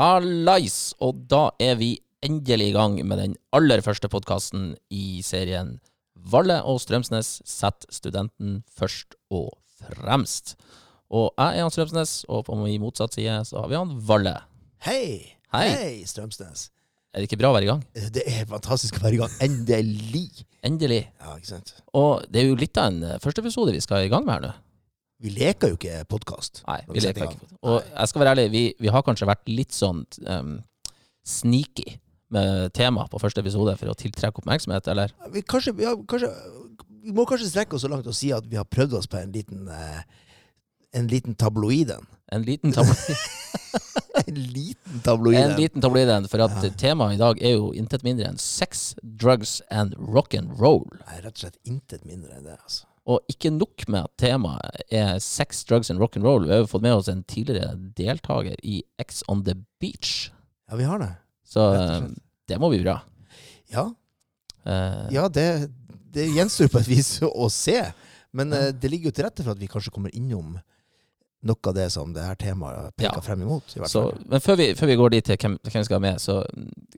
Hallais! Og da er vi endelig i gang med den aller første podkasten i serien Valle og Strømsnes setter studenten først og fremst. Og jeg er han Strømsnes, og på min motsatt side så har vi han Valle. Hei! Hei. Strømsnes. Er det ikke bra å være i gang? Det er fantastisk å være i gang. Endelig! Endelig. Ja, ikke sant? Og det er jo litt av en eh, første episode vi skal i gang med her nå. Vi leker jo ikke podkast. Nei, vi vi leker ikke. Og jeg skal være ærlig, vi, vi har kanskje vært litt sånn um, sneaky med tema på første episode for å tiltrekke oppmerksomhet, eller? Vi, kanskje, vi, har, kanskje, vi må kanskje strekke oss så langt og si at vi har prøvd oss på en liten eh, en liten tabloid en. En liten tabloid. En liten tabloid en en. liten tabloid, for at temaet i dag er jo intet mindre enn sex, drugs and rock and roll. Nei, rett og slett intet mindre enn det, altså. Og ikke nok med at temaet er sex, drugs and rock and roll, vi har jo fått med oss en tidligere deltaker i X on the Beach. Ja, vi har det. Så det må bli bra. Ja, Uh, ja det, det gjenstår på et vis å se. Men eh, det ligger jo til rette for at vi kanskje kommer innom noe av det som det her temaet peker Ja. frem imot. Så, men før vi, før vi går dit til hvem, hvem vi skal ha med, så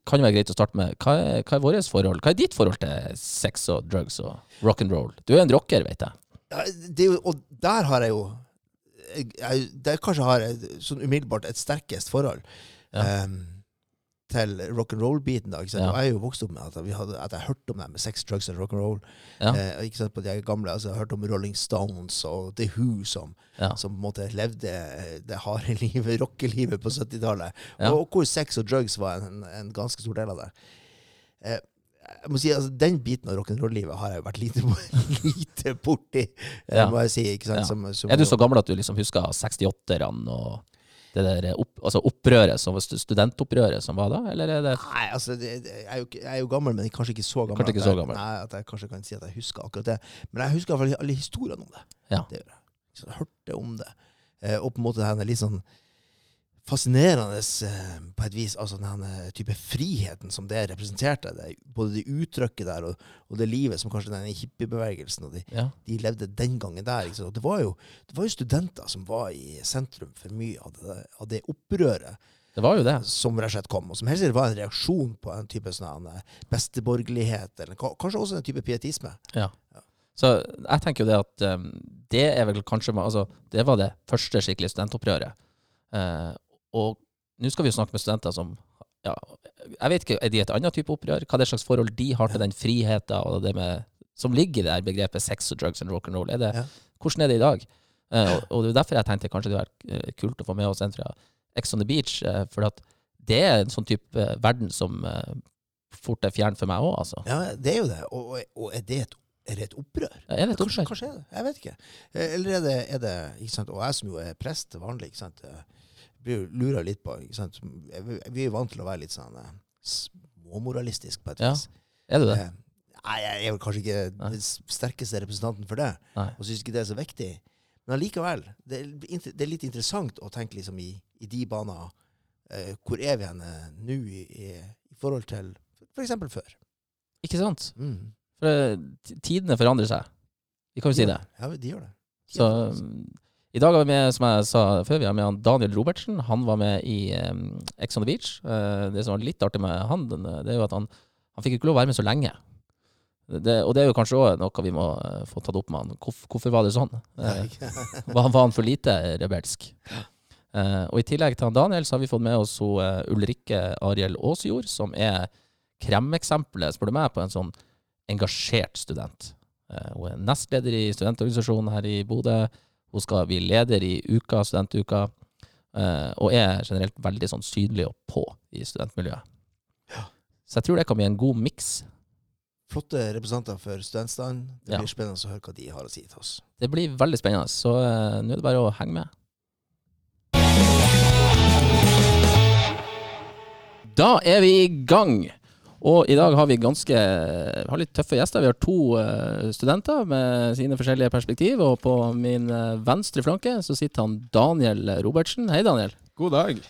kan det være greit å starte med hva er, hva er vårt forhold? Hva er ditt forhold til sex og drugs og rock and roll? Du er en rocker, vet jeg. Ja, det jo, og der har jeg jo jeg, Der kanskje har jeg sånn umiddelbart et sterkest forhold Ja. em, til rock'n'roll-biten. da? Ja. Og jeg er jo vokst opp med at, vi hadde, at jeg hørte om det med sex, drugs og rock'n'roll. Ja. Eh, ikke sant, på de gamle, altså Jeg hørte hørt om Rolling Stones og The Who, som, Ja. som på en måte levde det harde livet, rockelivet på 70-tallet. Ja. Og, hvor sex og drugs var en, en ganske stor del av det. Eh, jeg må si, altså, Den biten av rock'n'roll-livet har jeg vært lite, lite borti, eh, Ja. må jeg si. ikke sant? Som, som, Er du så gammel at du liksom husker 68-erne og det der opp, altså opprøret, som var studentopprøret som var da, eller er det Nei, altså, det, jeg, er jo, jeg er jo gammel, men kanskje ikke så gammel. Kanskje ikke at så jeg, gammel. Nei, at jeg kanskje kan si at jeg husker akkurat det. Men jeg husker i hvert fall alle historiene om det. Ja. Det gjør jeg. Så jeg hørte om det. Eh, og på en måte det er litt sånn fascinerende eh, på et vis, altså den type friheten som det representerte. Det, både det uttrykket der og, og det livet som kanskje den hippiebevegelsen og de, Ja. de levde den gangen der. Det, var jo, det var jo studenter som var i sentrum for mye av det, av det opprøret Det var jo det. som rett og slett kom, og som helst var en reaksjon på en type sånn eh, besteborgerlighet, eller kanskje også en type pietisme. Ja. Så jeg tenker jo det at um, det er vel kanskje Altså, det var det første skikkelige studentopprøret. Eh, og nå skal vi jo snakke med studenter som ja, Jeg vet ikke, er de et annet type opprør? Hva er det slags forhold de har til den friheten og det med, som ligger i det her begrepet sex og drugs and rock and roll? Det, Ja. Hvordan er det i dag? Uh, og, og det er derfor jeg tenkte kanskje det hadde vært eh, kult å få med oss en fra Ex on the Beach. Uh, for at det er en sånn type verden som uh, fort er fjern for meg òg, altså. Ja, det er jo det. Og, og, er, det et, er det et opprør? Er det et opprør? kanskje er det. Jeg vet ikke. Eller er det, er det ikke sant? Og jeg som jo er prest til vanlig, ikke sant? Blir lurer litt på ikke sant? Vi er vant til å være litt sånn eh, småmoralistisk på et Ja. vis. Er du det? Eh, Nei, jeg er vel kanskje ikke Nei. den sterkeste representanten for det. Nei. og syns ikke det er så viktig. Men allikevel, det, er det er litt interessant å tenke liksom i, i de baner. Eh, hvor er vi henne nå i, i, i forhold til f.eks. før? Ikke sant? Mm. For eh, tidene forandrer seg. Vi kan jo si det. Ja, de gjør det. De Så i dag har vi med, som jeg sa før, vi har med han Daniel Robertsen. Han var med i um, Ex on the Beach. Uh, det som var litt artig med han, eh, det er jo at han, han fikk ikke lov å være med så lenge. Det, og det er jo kanskje òg noe vi må uh, få tatt opp med han. Hvorf, hvorfor var det sånn? Uh, var, var han for lite rebelsk? Og i tillegg til han Daniel, så har vi fått med oss hun, Ulrikke Ariel Aasjord, som er kremeksempelet, spør du meg, på en sånn engasjert student. Hun er nestleder i studentorganisasjonen her i Bodø. Hun skal bli leder i uka, studentuka, eh, og er generelt veldig sånn synlig og på i studentmiljøet. Ja. Så jeg tror det kan bli en god miks. Flotte representanter for studentstanden. Det Ja. blir spennende å høre hva de har å si til oss. Det blir veldig spennende, så uh, nå er det bare å henge med. Da er vi i gang. Og i dag har vi ganske har litt tøffe gjester. Vi har to eh, studenter med sine forskjellige perspektiv. Og på min eh, venstre flanke så sitter han Daniel Robertsen. Hei, Daniel. God dag.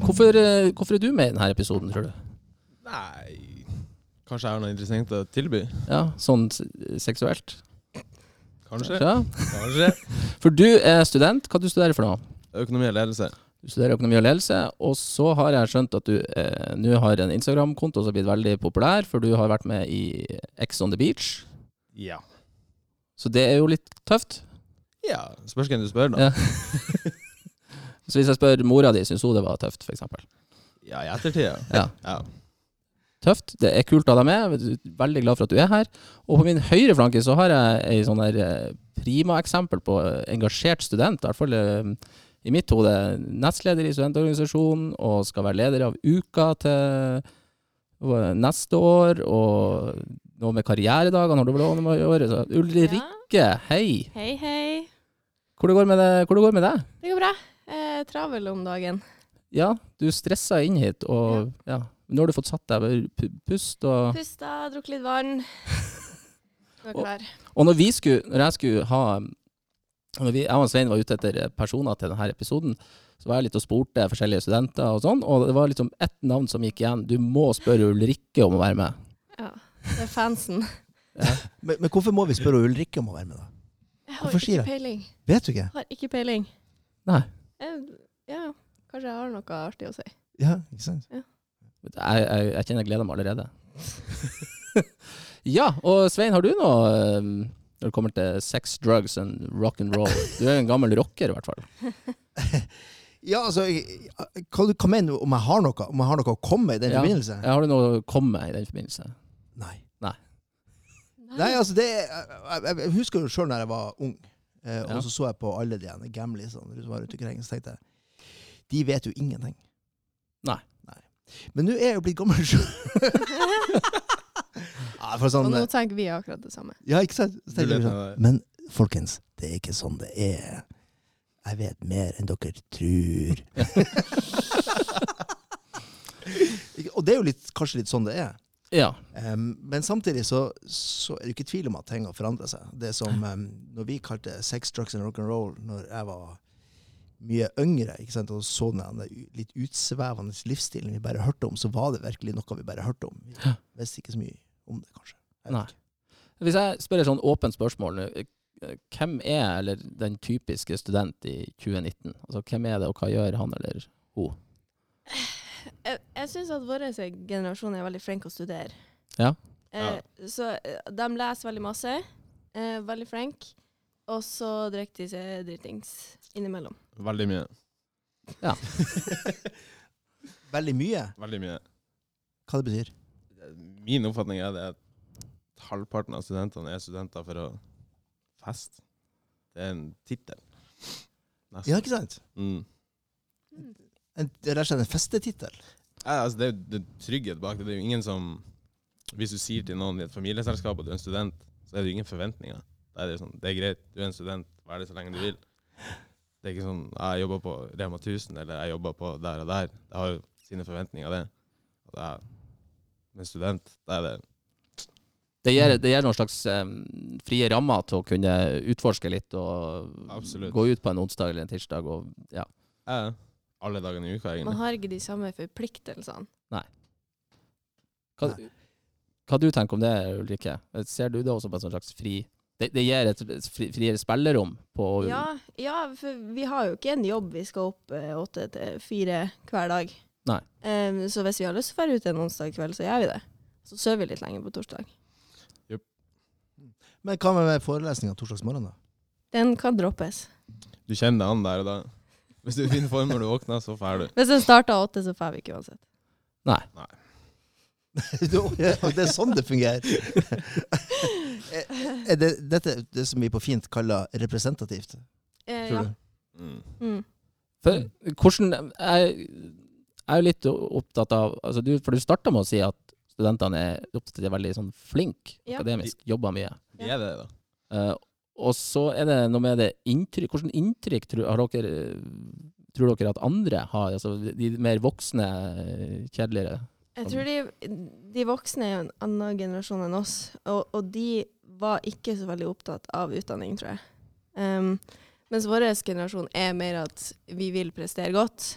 Hvorfor, eh, hvorfor er du med i denne episoden, tror du? Nei Kanskje jeg har noe interessant å tilby? Ja, Sånn seksuelt? Kanskje. Kanskje. Kanskje. For du er student. Hva du studerer for noe? Økonomi og ledelse. Du studerer økonomi og ledelse, og så har jeg skjønt at du eh, nå har en Instagram-konto som har blitt veldig populær, for du har vært med i X on the Beach. Ja. Så det er jo litt tøft. Ja, Spørs hvem du spør, da. Ja. Så hvis jeg spør mora di, syns hun det var tøft, f.eks.? Ja, i ettertid, ja. Ja. Tøft. Det er kult å ha deg med. Veldig glad for at du er her. Og på min høyre flanke så har jeg ei sånn der eh, prima-eksempel på eh, engasjert student. I hvert fall eh, i mitt hode. Nestleder i studentorganisasjonen og skal være leder av Uka til neste år. Og noe med karrieredagene har du noe å gjøre. Så Ulrikke, hei. Hei, hei. Hvor det går med, det, hvor det går med deg? Det går bra. Eh, travel om dagen. Ja, du stressa inn hit, og ja. Nå har du fått satt deg. Pust og Pusta, drukket litt vann. Nå er klar. Og når vi skulle, når jeg skulle ha når vi, Jeg og Svein var ute etter personer til denne episoden, så var jeg litt og spurte forskjellige studenter og sånn, og det var liksom ett navn som gikk igjen. Du må spørre Ulrikke om å være med. Ja, det er fansen. Men, men hvorfor må vi spørre Ulrikke om å være med, da? Jeg har Hvorfor ikke peiling. Vet du ikke? Har ikke peiling. Nei. Jeg, ja, kanskje jeg har noe artig å si. Ja, ikke sant? Jeg, jeg, jeg kjenner jeg gleder meg allerede. ja, og Svein, har du noe når det kommer til sex, drugs and rock and roll? Du er en gammel rocker, i hvert fall. Ja, altså Hva, hva mener du om jeg har noe Om jeg har noe å komme med i den Ja. forbindelse? Jeg har du noe å komme med i den forbindelse? Nei. Nei. Nei, altså det Jeg, jeg, husker jo sjøl da jeg var ung, eh, og Ja. så så jeg på alle de ene gamlisene rundt rundt omkring, så tenkte jeg De vet jo ingenting. Nei. Men nå er jeg jo blitt gammel sjøl. ja, for Og sånn, nå tenker vi akkurat det samme. ja, ikke sant? Sånn. Men folkens, det er ikke sånn det er. Jeg vet mer enn dere tror. Og det er jo litt, kanskje litt sånn det er. Ja. Um, men samtidig så, så er det ikke tvil om at ting har forandra seg. Det som um, Når vi kalte sex, drugs and rock and roll når jeg var mye yngre ikke sant, og så den litt utsvevende livsstilen vi bare hørte om, så var det virkelig noe vi bare hørte om. Vi visste ikke så mye om det, kanskje. Jeg Nei. Hvis jeg spør et sånn åpent spørsmål nå, eh, Hvem er eller den typiske student i 2019? Altså, hvem er det, og hva gjør han eller hun? Jeg, jeg syns at vår generasjon er veldig flink å studere. Ja. Eh, Så eh, de leser veldig masse. Eh, veldig flink. Og så drikker de seg dritings innimellom. Veldig mye. Veldig mye. Veldig mye. Hva det betyr. Min oppfatning er det at halvparten av studentene er studenter for å feste. Det er en tittel. Ja, ikke sant? Mm. En, det rett og slett en festetittel. Ja, altså, det er jo trygghet bak det. Det er jo ingen som Hvis du sier til noen i et familieselskap at du er en student, så er det jo ingen forventninger. Da er det jo sånn Det er greit, du er en student, vær det så lenge du vil. Det er ikke sånn Jeg jobber på Rema 1000, eller jeg jobber på der og der. Det har jo sine forventninger, det. At jeg en student, det er det Det gir, det gir noen slags um, frie rammer til å kunne utforske litt og Absolutt. gå ut på en onsdag eller en tirsdag. Og, ja. jeg, alle dagene i uka, egentlig. Man har ikke de samme forpliktelsene. hva, hva du tenker om det, Ulrikke? Ser du det også på en slags fri Det, det gir et fri, friere spillerom på Ja, ja, for vi har jo ikke en jobb vi skal opp eh, åtte til fire hver dag. Nei. Um, så hvis vi har lyst til å dra ut en onsdag kveld, så gjør vi det. Så sover vi litt lenger på torsdag. Men hva med forelesninga torsdagsmorgen, da? Den kan droppes. Du kjenner deg an der og da. Hvis du finner form når du våkner, så drar du. Hvis den starter åtte, så drar vi ikke uansett. Nei. det er sånn det fungerer. er det dette det som vi på fint kaller representativt? Eh, ja. Mm. Mm. For hvordan Jeg jeg er jo litt opptatt av altså du, For du starta med å si at studentene er opptatt av veldig sånn flink Ja. akademisk, jobber mye. De er det, da. Uh, og så er det noe med det inntrykk Hvilket inntrykk tror, har dere, tror dere at andre har? Altså de mer voksne, kjedeligere? Jeg tror de, de voksne er en annen generasjon enn oss, og, og de var ikke så veldig opptatt av utdanning, tror jeg. Um, mens vår generasjon er mer at vi vil prestere godt.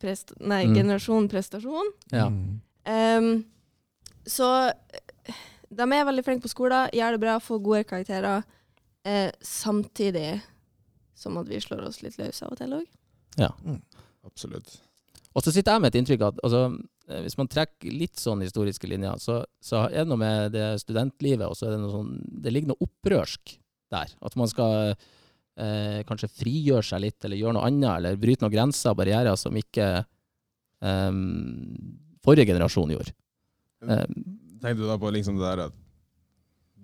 Prest, nei, Mm. generasjon prestasjon. Ja. Um, så de er veldig flinke på skolen, gjør det bra, får gode karakterer, eh, samtidig som at vi slår oss litt løs av og til òg. ja. Mm. Absolutt. Og så sitter jeg med et inntrykk at altså, eh, hvis man trekker litt sånn historiske linjer, så, så er det noe med det studentlivet, og så er det noe sånn Det ligger noe opprørsk der. At man skal eh, kanskje frigjøre seg litt, eller gjøre noe annet, eller bryte noen grenser og barrierer som ikke eh, forrige generasjon gjorde. Eh, Tenkte du da på liksom det der at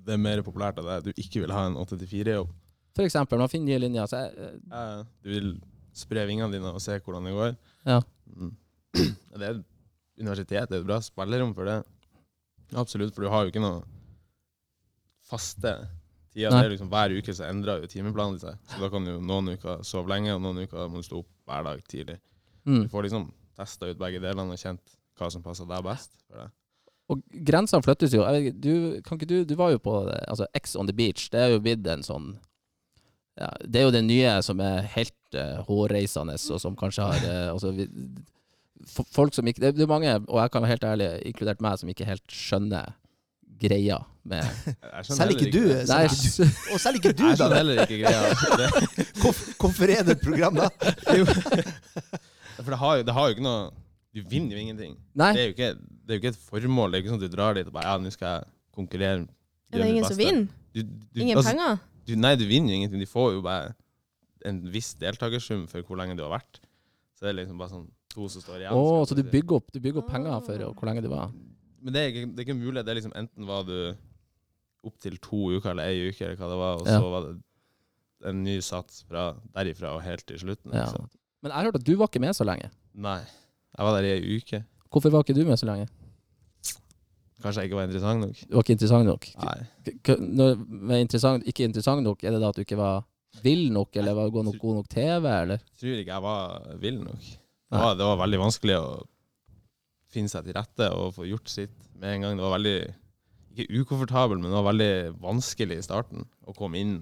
det er mer populært av deg, du ikke vil ha en 8-4-jobb? for eksempel, man finner nye linjer. Så jeg, eh, Du vil spre vingene dine og se hvordan det går? Ja. Mm. Det er universitet, det er et bra spillerom for det. Absolutt, for du har jo ikke noe faste Nei. Det er liksom Hver uke så endrer jo timeplanen seg. Så da kan du noen uker sove lenge, og noen uker må du stå opp hver dag tidlig. mm. Du får liksom testa ut begge delene og kjent hva som passer deg best. for deg. Og grensene flyttes jo. Du, du, du var jo på altså X on the beach. Det er jo blitt en sånn ja, Det er jo det nye som er helt uh, hårreisende, og som kanskje har uh, altså, vi, Folk som ikke det, det er mange, og jeg kan være helt ærlig, inkludert meg, som ikke helt skjønner greia med Selv ikke du. det. Nei, Selv ikke du. Og selv ikke du, Jeg skjønner heller ikke greia. Det, Hvorfor er det et program, da? for det har, jo, det har jo ikke noe Du vinner jo ingenting. Nei. Det er jo ikke, det er jo ikke et formål. Det er ikke sånn at du drar dit og bare Ja, nå skal jeg konkurrere. Er det ingen som vinner? Du, du, Ingen altså, penger? Du, nei, du vinner jo ingenting. De får jo bare en viss deltakersum for hvor lenge du har vært. Så det er liksom bare sånn to som står igjen. Oh, så du bygger opp, du bygger opp penger for hvor lenge det var? Men det er, ikke, det er ikke mulig. Det er liksom enten var du opptil to uker eller ei uke, eller hva det var, og Ja. så var det en ny sats fra derifra og helt til slutten. Ja. Liksom. Men jeg hørte at du var ikke med så lenge. Nei. Jeg var der i ei uke. Hvorfor var ikke du med så lenge? Kanskje jeg ikke var interessant nok. Du var ikke interessant nok? Nei. Når, med interessant, ikke interessant nok, er det da at du ikke var vill nok, eller var god nok, god nok TV, eller? Jeg tror ikke jeg var vill nok. Det var, det var veldig vanskelig å finne seg til rette og få gjort sitt med en gang. Det var veldig ikke ukomfortabel, men det var veldig vanskelig i starten å komme inn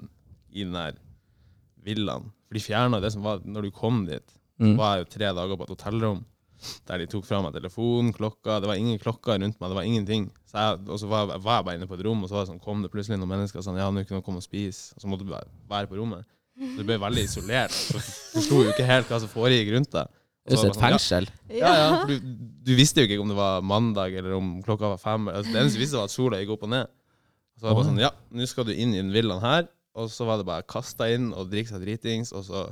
i den der villaen. For de fjerna det som var Når du kom dit, Mm. var jeg jo tre dager på et hotellrom der de tok fra meg telefonen, klokka Det var ingen klokker rundt meg, det var ingenting. Så jeg, og så var, var jeg bare inne på et rom, og så var det sånn, kom det plutselig noen mennesker sånn Ja, nå kunne du komme og spise. Og så måtte du bare være på rommet. Så du ble veldig isolert. Du forsto jo ikke helt hva som foregikk rundt deg. Var et sånn, ja, ja, ja, for du, du visste jo ikke om det var mandag eller om klokka var fem. Altså, det eneste du visste, var at sola gikk opp og ned. Så var det bare sånn, ja, nå skal du inn i den villaen her. Og så var det bare kasta inn og drikke seg dritings, og så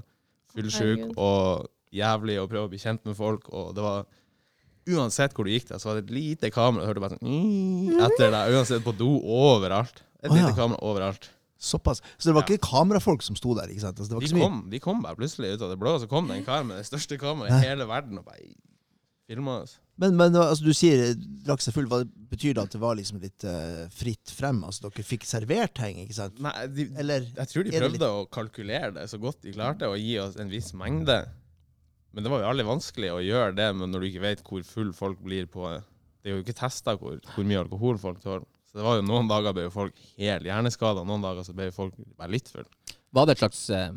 fullsjuk og jævlig og prøve å bli kjent med folk. Og det var Uansett hvor du gikk der, så var det et lite kamera. Du hørte bare sånn etter deg. Uansett på do overalt. Et lite kamera overalt. Såpass. Så det var Ja. ikke kamerafolk som sto der? ikke sant? Altså, det var De ikke mye. kom, de kom bare plutselig ut av det blå, og så kom det en kar med det største kameraet i hele verden og bare filma oss. Men, men altså, du sier drakk seg full. Hva betyr det at det var liksom litt uh, fritt frem? Altså, dere fikk servert ting, ikke sant? Nei, de, Eller Jeg tror de prøvde litt... å kalkulere det så godt de klarte, og gi oss en viss mengde. Men det var jo aldri vanskelig å gjøre det men når du ikke vet hvor full folk blir på Det er jo ikke testa hvor, hvor mye alkohol folk tåler. Så det var jo noen dager ble jo folk helt hjerneskada, noen dager så ble folk bare litt full. Var det et slags eh,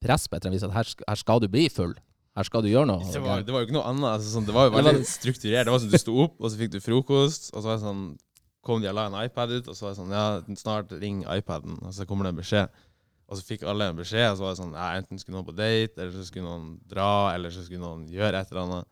press på et eller annet vis at her, her skal du bli full? Her skal du gjøre noe? Det var, det var jo ikke noe annet. Altså, sånn, det var jo veldig strukturert. Det var sånn Du sto opp, og så fikk du frokost, og så var det sånn kom de og la en iPad ut, og så var det sånn Ja, snart ring iPaden, og så kommer det en beskjed. Og så fikk alle en beskjed, og så var det sånn ja, Enten skulle noen på date, eller så skulle noen dra, eller så skulle noen gjøre et eller annet.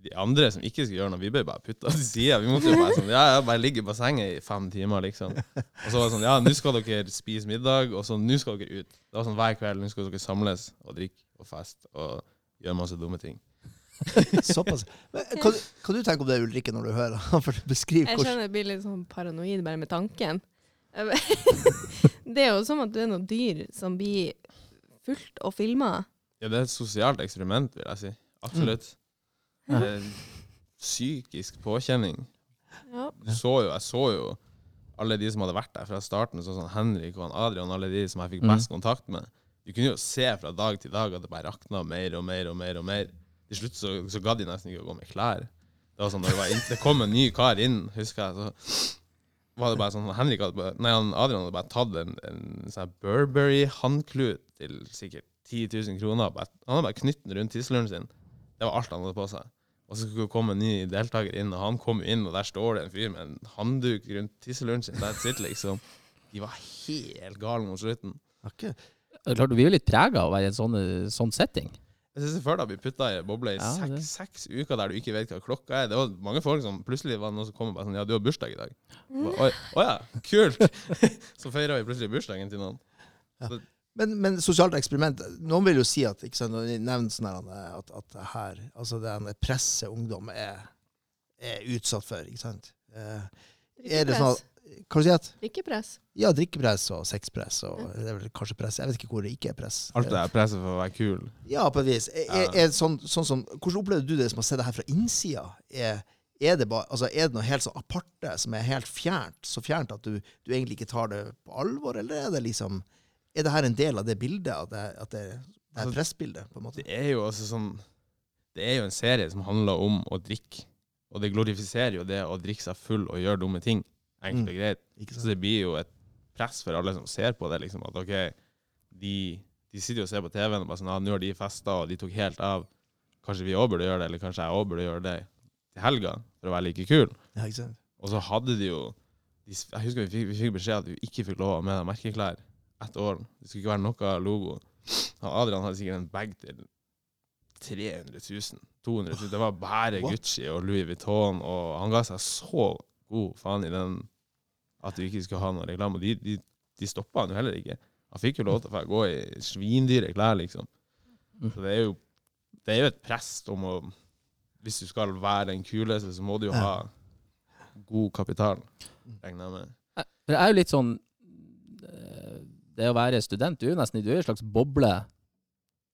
De andre som ikke skulle gjøre noe, vi ble bare putta til sida. Vi måtte jo bare sånn Ja, ja, bare ligge i bassenget i fem timer, liksom. Og så var det sånn Ja, nå skal dere spise middag, og så nå skal dere ut. Det var sånn hver kveld. Nå skal dere samles og drikke og feste og gjøre masse dumme ting. såpass. Men, hva, hva du tenker om det, Ulrikke, når du hører han for hvordan? Jeg skjønner kjenner jeg blir litt sånn paranoid bare med tanken. Det er jo som at du er noe dyr som blir fulgt og filma. Ja, det er et sosialt eksperiment, vil jeg si. Absolutt. Ja. Psykisk påkjenning. Ja. Så jo, jeg så jo alle de som hadde vært der fra starten, sånn som Henrik og Adrian, alle de som jeg fikk Mm. best kontakt med. Du kunne jo se fra dag til dag at det bare rakna mer og mer og mer. og mer. Til slutt så, så gadd de nesten ikke å gå med klær. Det var sånn, når det, var inn, det kom en ny kar inn, husker jeg, så var det bare sånn Henrik hadde bare, nei, Adrian hadde bare tatt en, en sånn Burberry-håndklut til sikkert 10 000 kroner. Bare, han hadde bare knyttet den rundt tisseluren sin. Det var alt han hadde på seg. Og så skulle det komme en ny deltaker inn, og han kom inn, og der står det en fyr med en handduk rundt tisseluren sin. That's it, liksom. De var helt gale mot slutten. Okay. Klart, Vi er jo litt prega av å være i en sånn, sånn setting. Jeg synes før da bli putta i boble i Ja, seks, seks uker der du ikke vet hva klokka er. Det var mange folk som plutselig var noen som kom og bare sånn Ja, du har bursdag i dag. Ba, Oi, å ja, kult! så feira vi plutselig bursdagen til noen. Men, men sosialt eksperiment Noen vil jo si at ikke sant, når de nevner sånn her, at, at det her altså det presset ungdom er, er utsatt for. ikke sant? Eh, er det sånn at, Hva sier du? Drikkepress. Ja, drikkepress og sexpress og det er vel kanskje press. Jeg vet ikke hvor det ikke er press. Alt det er presset for å være kul. Ja, på et vis. Er, er, Ja. er sånn, sånn som, hvordan opplever du det som har sett det her fra innsida? Er, er, det bare, altså, er det noe helt sånn aparte som er helt fjernt? Så fjernt at du, du egentlig ikke tar det på alvor? Eller er det liksom Er det her en del av det bildet? At det, at det, det er Altså, pressbildet, på en måte? Det er jo altså sånn Det er jo en serie som handler om å drikke. Og det glorifiserer jo det å drikke seg full og gjøre dumme ting. Enkelt og greit. Mm, Så det blir jo et press for alle som ser på det, liksom. At OK, de, de sitter jo og ser på TV-en og bare sånn ah, nå har de festa, og de tok helt av. Kanskje vi òg burde gjøre det, eller kanskje jeg òg burde gjøre det til helga, for å være like kul. Ja? Og så hadde de jo de, Jeg husker vi fikk, vi fikk beskjed at vi ikke fikk lov å ha med deg merkeklær ett år. Det skulle ikke være noe logo. Han Adrian hadde sikkert en bag til 300 000. 200 000. Det var bare What? Gucci og Louis Vuitton, og han ga seg så god faen i den at du ikke skulle ha noe reklame. Og de, de, de stoppa han jo heller ikke. Han fikk jo lov til å gå i svindyre klær, liksom. Mm. Så det er jo det er jo et press om å Hvis du skal være den kuleste, så må du jo ha god kapital, regner jeg med. Det er jo litt sånn eh, Det å være student, du er jo nesten du er en slags boble.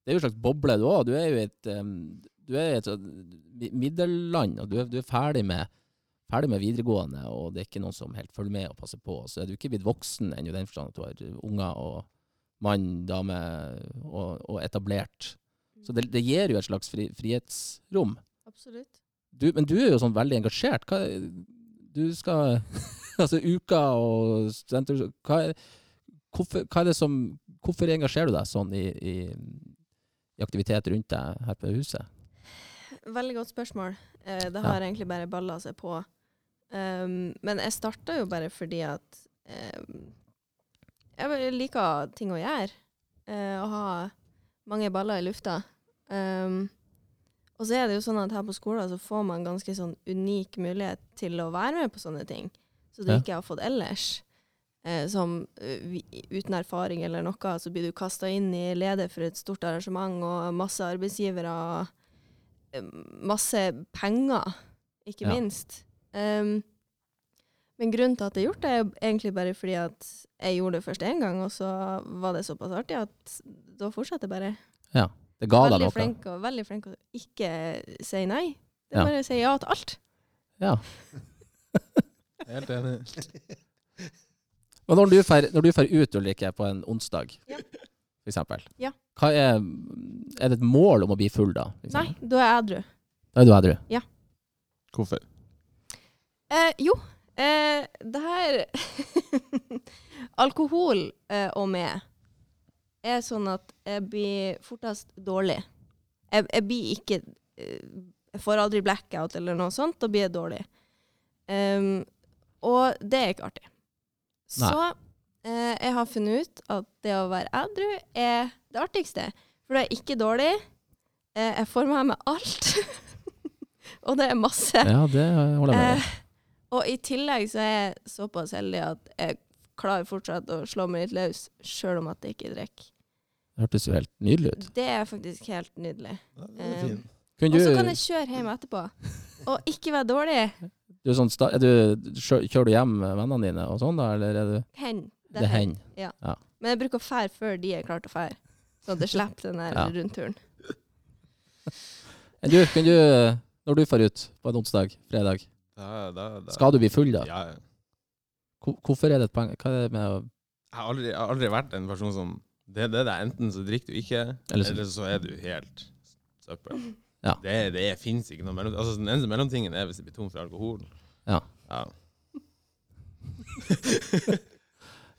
Det er jo en slags boble du òg. Du er jo et Du er et sånn middelland, og du er, du er ferdig med Ferdig med videregående, og det er ikke noen som helt følger med og passer på. Så er du ikke blitt voksen ennå, i den forstand at du har unger og mann, dame og, og etablert. Så det, det gir jo et slags fri, frihetsrom. Absolutt. Du, men du er jo sånn veldig engasjert. Hva, du skal Altså uka og studenter hva, er- hvorfor, hva er det som Hvorfor engasjerer du deg sånn i, i, i aktivitet rundt deg her på huset? Veldig godt spørsmål. Eh, det Ja. har egentlig bare balla seg på. Um, men jeg starta jo bare fordi at um, jeg liker ting å gjøre. Uh, å ha mange baller i lufta. Um, og så er det jo sånn at her på skolen så får man ganske sånn unik mulighet til å være med på sånne ting. Så det Ja. ikke har fått ellers. Eh, som eh, vi, uten erfaring eller noe, så blir du kasta inn i ledet for et stort arrangement og masse arbeidsgivere. eh, Masse penger, ikke Ja. minst. Um, men grunnen til at jeg har gjort det, er egentlig bare fordi at jeg gjorde det først én gang, og så var det såpass artig at da fortsetter jeg bare. Ja, Det ga deg noe? flink, og, veldig flink å ikke si nei. Det Ja. er bare å si ja til alt. Ja. Helt enig. Og når du fer, når du fer ut, Ulrikke, på en onsdag, Ja. for eksempel, Ja. hva er, er det et mål om å bli full da? Nei, da er jeg edru. Da er du edru? Hvorfor? Eh, jo, eh, det her Alkohol eh, og med er sånn at jeg blir fortest dårlig. Jeg, jeg blir ikke eh, Jeg får aldri blackout eller noe sånt, da blir jeg dårlig. Um, og det er ikke artig. Nei. Så eh, jeg har funnet ut at det å være edru er det artigste. For det er ikke dårlig. Eh, jeg får med meg alt. og det er masse. Ja, det holder jeg med. Eh, og i tillegg så er jeg såpass heldig at jeg klarer fortsatt å slå meg litt løs, sjøl om at jeg ikke drikker. Det hørtes jo helt nydelig ut. Det er faktisk helt nydelig. Ja, det er fint. Kunne Og så kan jeg kjøre hjem etterpå. Og ikke være dårlig. Du, er sånn, er du, kjører du hjem med vennene dine og sånn, da, eller er du Hen. Det er hen. Men jeg bruker å fære før de er klare til å fære. At jeg slipper den der Ja. rundturen. Men du, kan du, når du drar ut på en onsdag, fredag, Da, da, da. skal du bli full da? Ja, ja. Hvorfor er det et poeng? Hva er det med å Jeg har aldri, jeg har aldri vært en person som Det er det det er. Enten så drikker du ikke, Eller eller så- så, er du helt søppel. Ja. Det, det fins ikke noe mellom... Altså, den eneste mellomtingen er hvis det blir tom for alkohol. Ja. ja.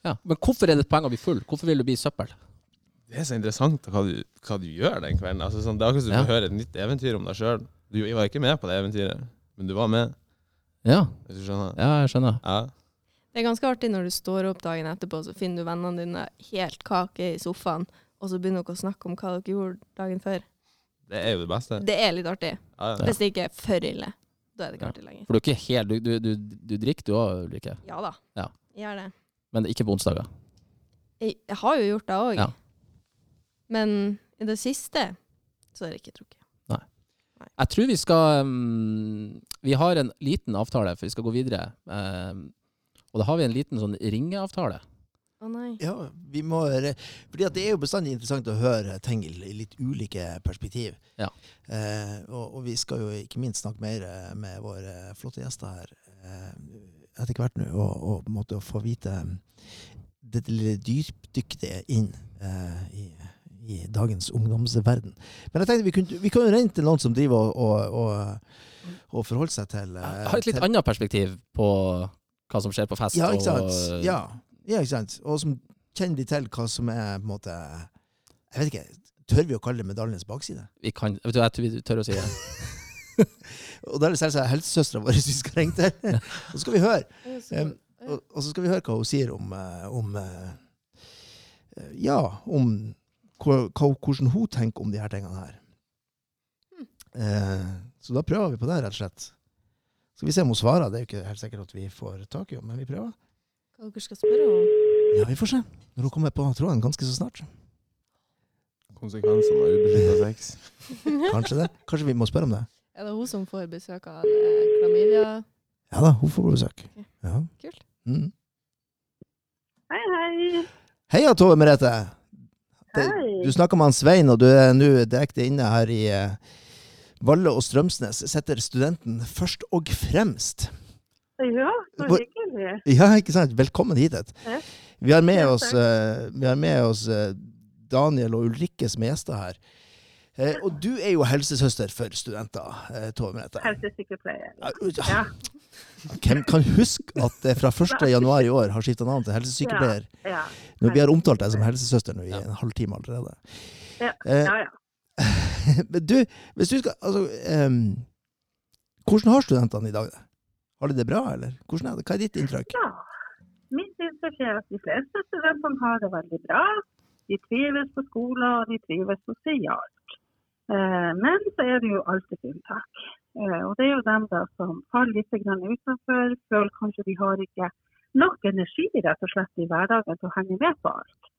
Ja, men hvorfor er det et poeng å bli full? Hvorfor vil du bli søppel? Det er så interessant hva du, hva du gjør den kvelden. Altså, sånn, det er akkurat som du Ja. får høre et nytt eventyr om deg sjøl. Du var ikke med på det eventyret, men du var med, Ja, hvis du skjønner. ja jeg skjønner. Ja. Det er ganske artig når du står opp dagen etterpå, så finner du vennene dine helt kake i sofaen, og så begynner dere å snakke om hva dere gjorde dagen før. Det er jo det beste. Det er litt artig. Ja, ja. Hvis det ikke er for ille. Da er det ikke Ja. artig lenger. For du er ikke helt Du, du, du, du drikker du òg, Ulrikke? Ja da. Ja. Gjør det. Men ikke på onsdager? Jeg, jeg har jo gjort det òg. Ja. Men i det siste så er det ikke trukket. Nei. Jeg tror vi skal um, Vi har en liten avtale, for vi skal gå videre. Um, og da har vi en liten sånn ringeavtale. Å nei. Ja, vi må Fordi at det er jo bestandig interessant å høre ting i litt ulike perspektiv. Ja. Eh, og, og vi skal jo ikke minst snakke mer eh, med våre flotte gjester her eh, etter hvert nå, og, og på en måte få vite det dette lille dypdyktige inn eh, i, i dagens ungdomsverden. Men jeg tenkte vi kunne, vi kan jo renne til noen som driver og, og, og, og forholder seg til eh, Jeg har et litt til- annet perspektiv på hva som skjer på fest. ja, ikke sant. Og, Ja, ja, ikke sant. Og som kjenner de til hva som er på en måte Jeg vet ikke, tør vi å kalle det medaljenes bakside? Vi kan, vet du, jeg tror vi tør å si det. Og da er det selvsagt helsesøstera vår vi skal ringe til. Og så skal vi høre. Um, og, og så skal vi høre hva hun sier om, eh, om eh, eh, Ja, om hva, hvordan hun tenker om de her tingene her. Eh, så da prøver vi på det, rett og slett. Skal vi se om hun svarer. Det er jo ikke helt sikkert at vi får tak i henne, men vi prøver. Hva dere skal spørre om? Ja, vi får se. Når hun kommer på tråden ganske så snart. Konsekvensene av ubeskytta sex. Kanskje det. Kanskje vi må spørre om det. Er det hun som får besøk av eh, klamydia? Ja da, hun får besøk. Ja. Kult. Mm. Hei, hei. Heia, Tove Merete. Det, Hei. du snakker med han Svein, og du er nå direkte inne her i eh, Valle og Strømsnes. Setter studenten først og fremst. Ja, så hyggelig. Ja, ikke sant? Velkommen hit. Ja. Vi har med oss, takk. eh, vi har med oss eh, Daniel og Ulrikke som er her. Eh, og du er jo helsesøster for studenter, eh, Tove Merete. Helsesykepleier. Ja. Hvem kan huske at det fra 1. januar i år har skifta navn til helsesykepleier? Ja. Når vi har omtalt deg som helsesøster nå i en halvtime allerede. Ja. Eh, ja, ja. Men du, hvis du skal Altså, um, hvordan har studentene i dag det? Har de det bra, eller? Hvordan er det? Hva er ditt inntrykk? ja. Mitt inntrykk er at de fleste studentene har det veldig bra. De trives på skolen, og de trives sosialt. Eh, men så er det jo alltid unntak. Eh, og det er jo dem da som faller litt utenfor, føler kanskje de har ikke nok energi rett og slett i hverdagen til å henge med på alt.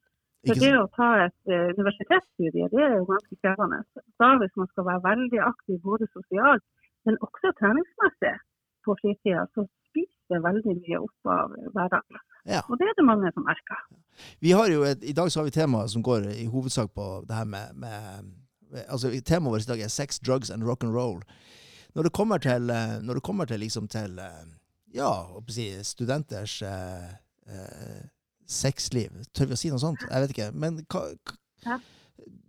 For det å ta et eh, universitetsstudie, det er jo ganske krevende. Da hvis man skal være veldig aktiv både sosialt, men også treningsmessig på fritida, så spiser det veldig mye opp av hverdagen. Ja. Og det er det mange som merker. Vi har jo et, I dag så har vi temaet som går i hovedsak på det her med, med med- altså Temaet vårt i dag er sex, drugs and rock and roll. Når det kommer til, når det kommer til, liksom til ja, si, studenters eh, eh, sexliv, tør vi å si noe sånt? Jeg vet ikke. Men hva,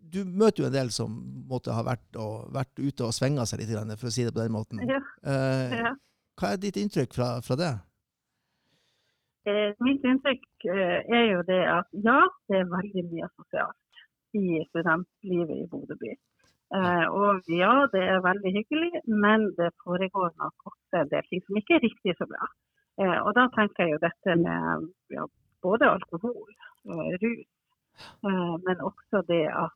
du møter jo en del som måtte ha vært, og, vært ute og svinga seg litt, for å si det på den måten. Ja, Eh, ja. Hva er ditt inntrykk fra, fra det? Eh, mitt inntrykk eh, er jo det at ja, det er veldig mye sosialt i studentlivet i Bodø by. Eh, og ja, det er veldig hyggelig, men det foregår nok også en del ting som ikke er riktig så bra. Eh, og da tenker jeg jo dette med ja, både alkohol, og rus, eh, men også det at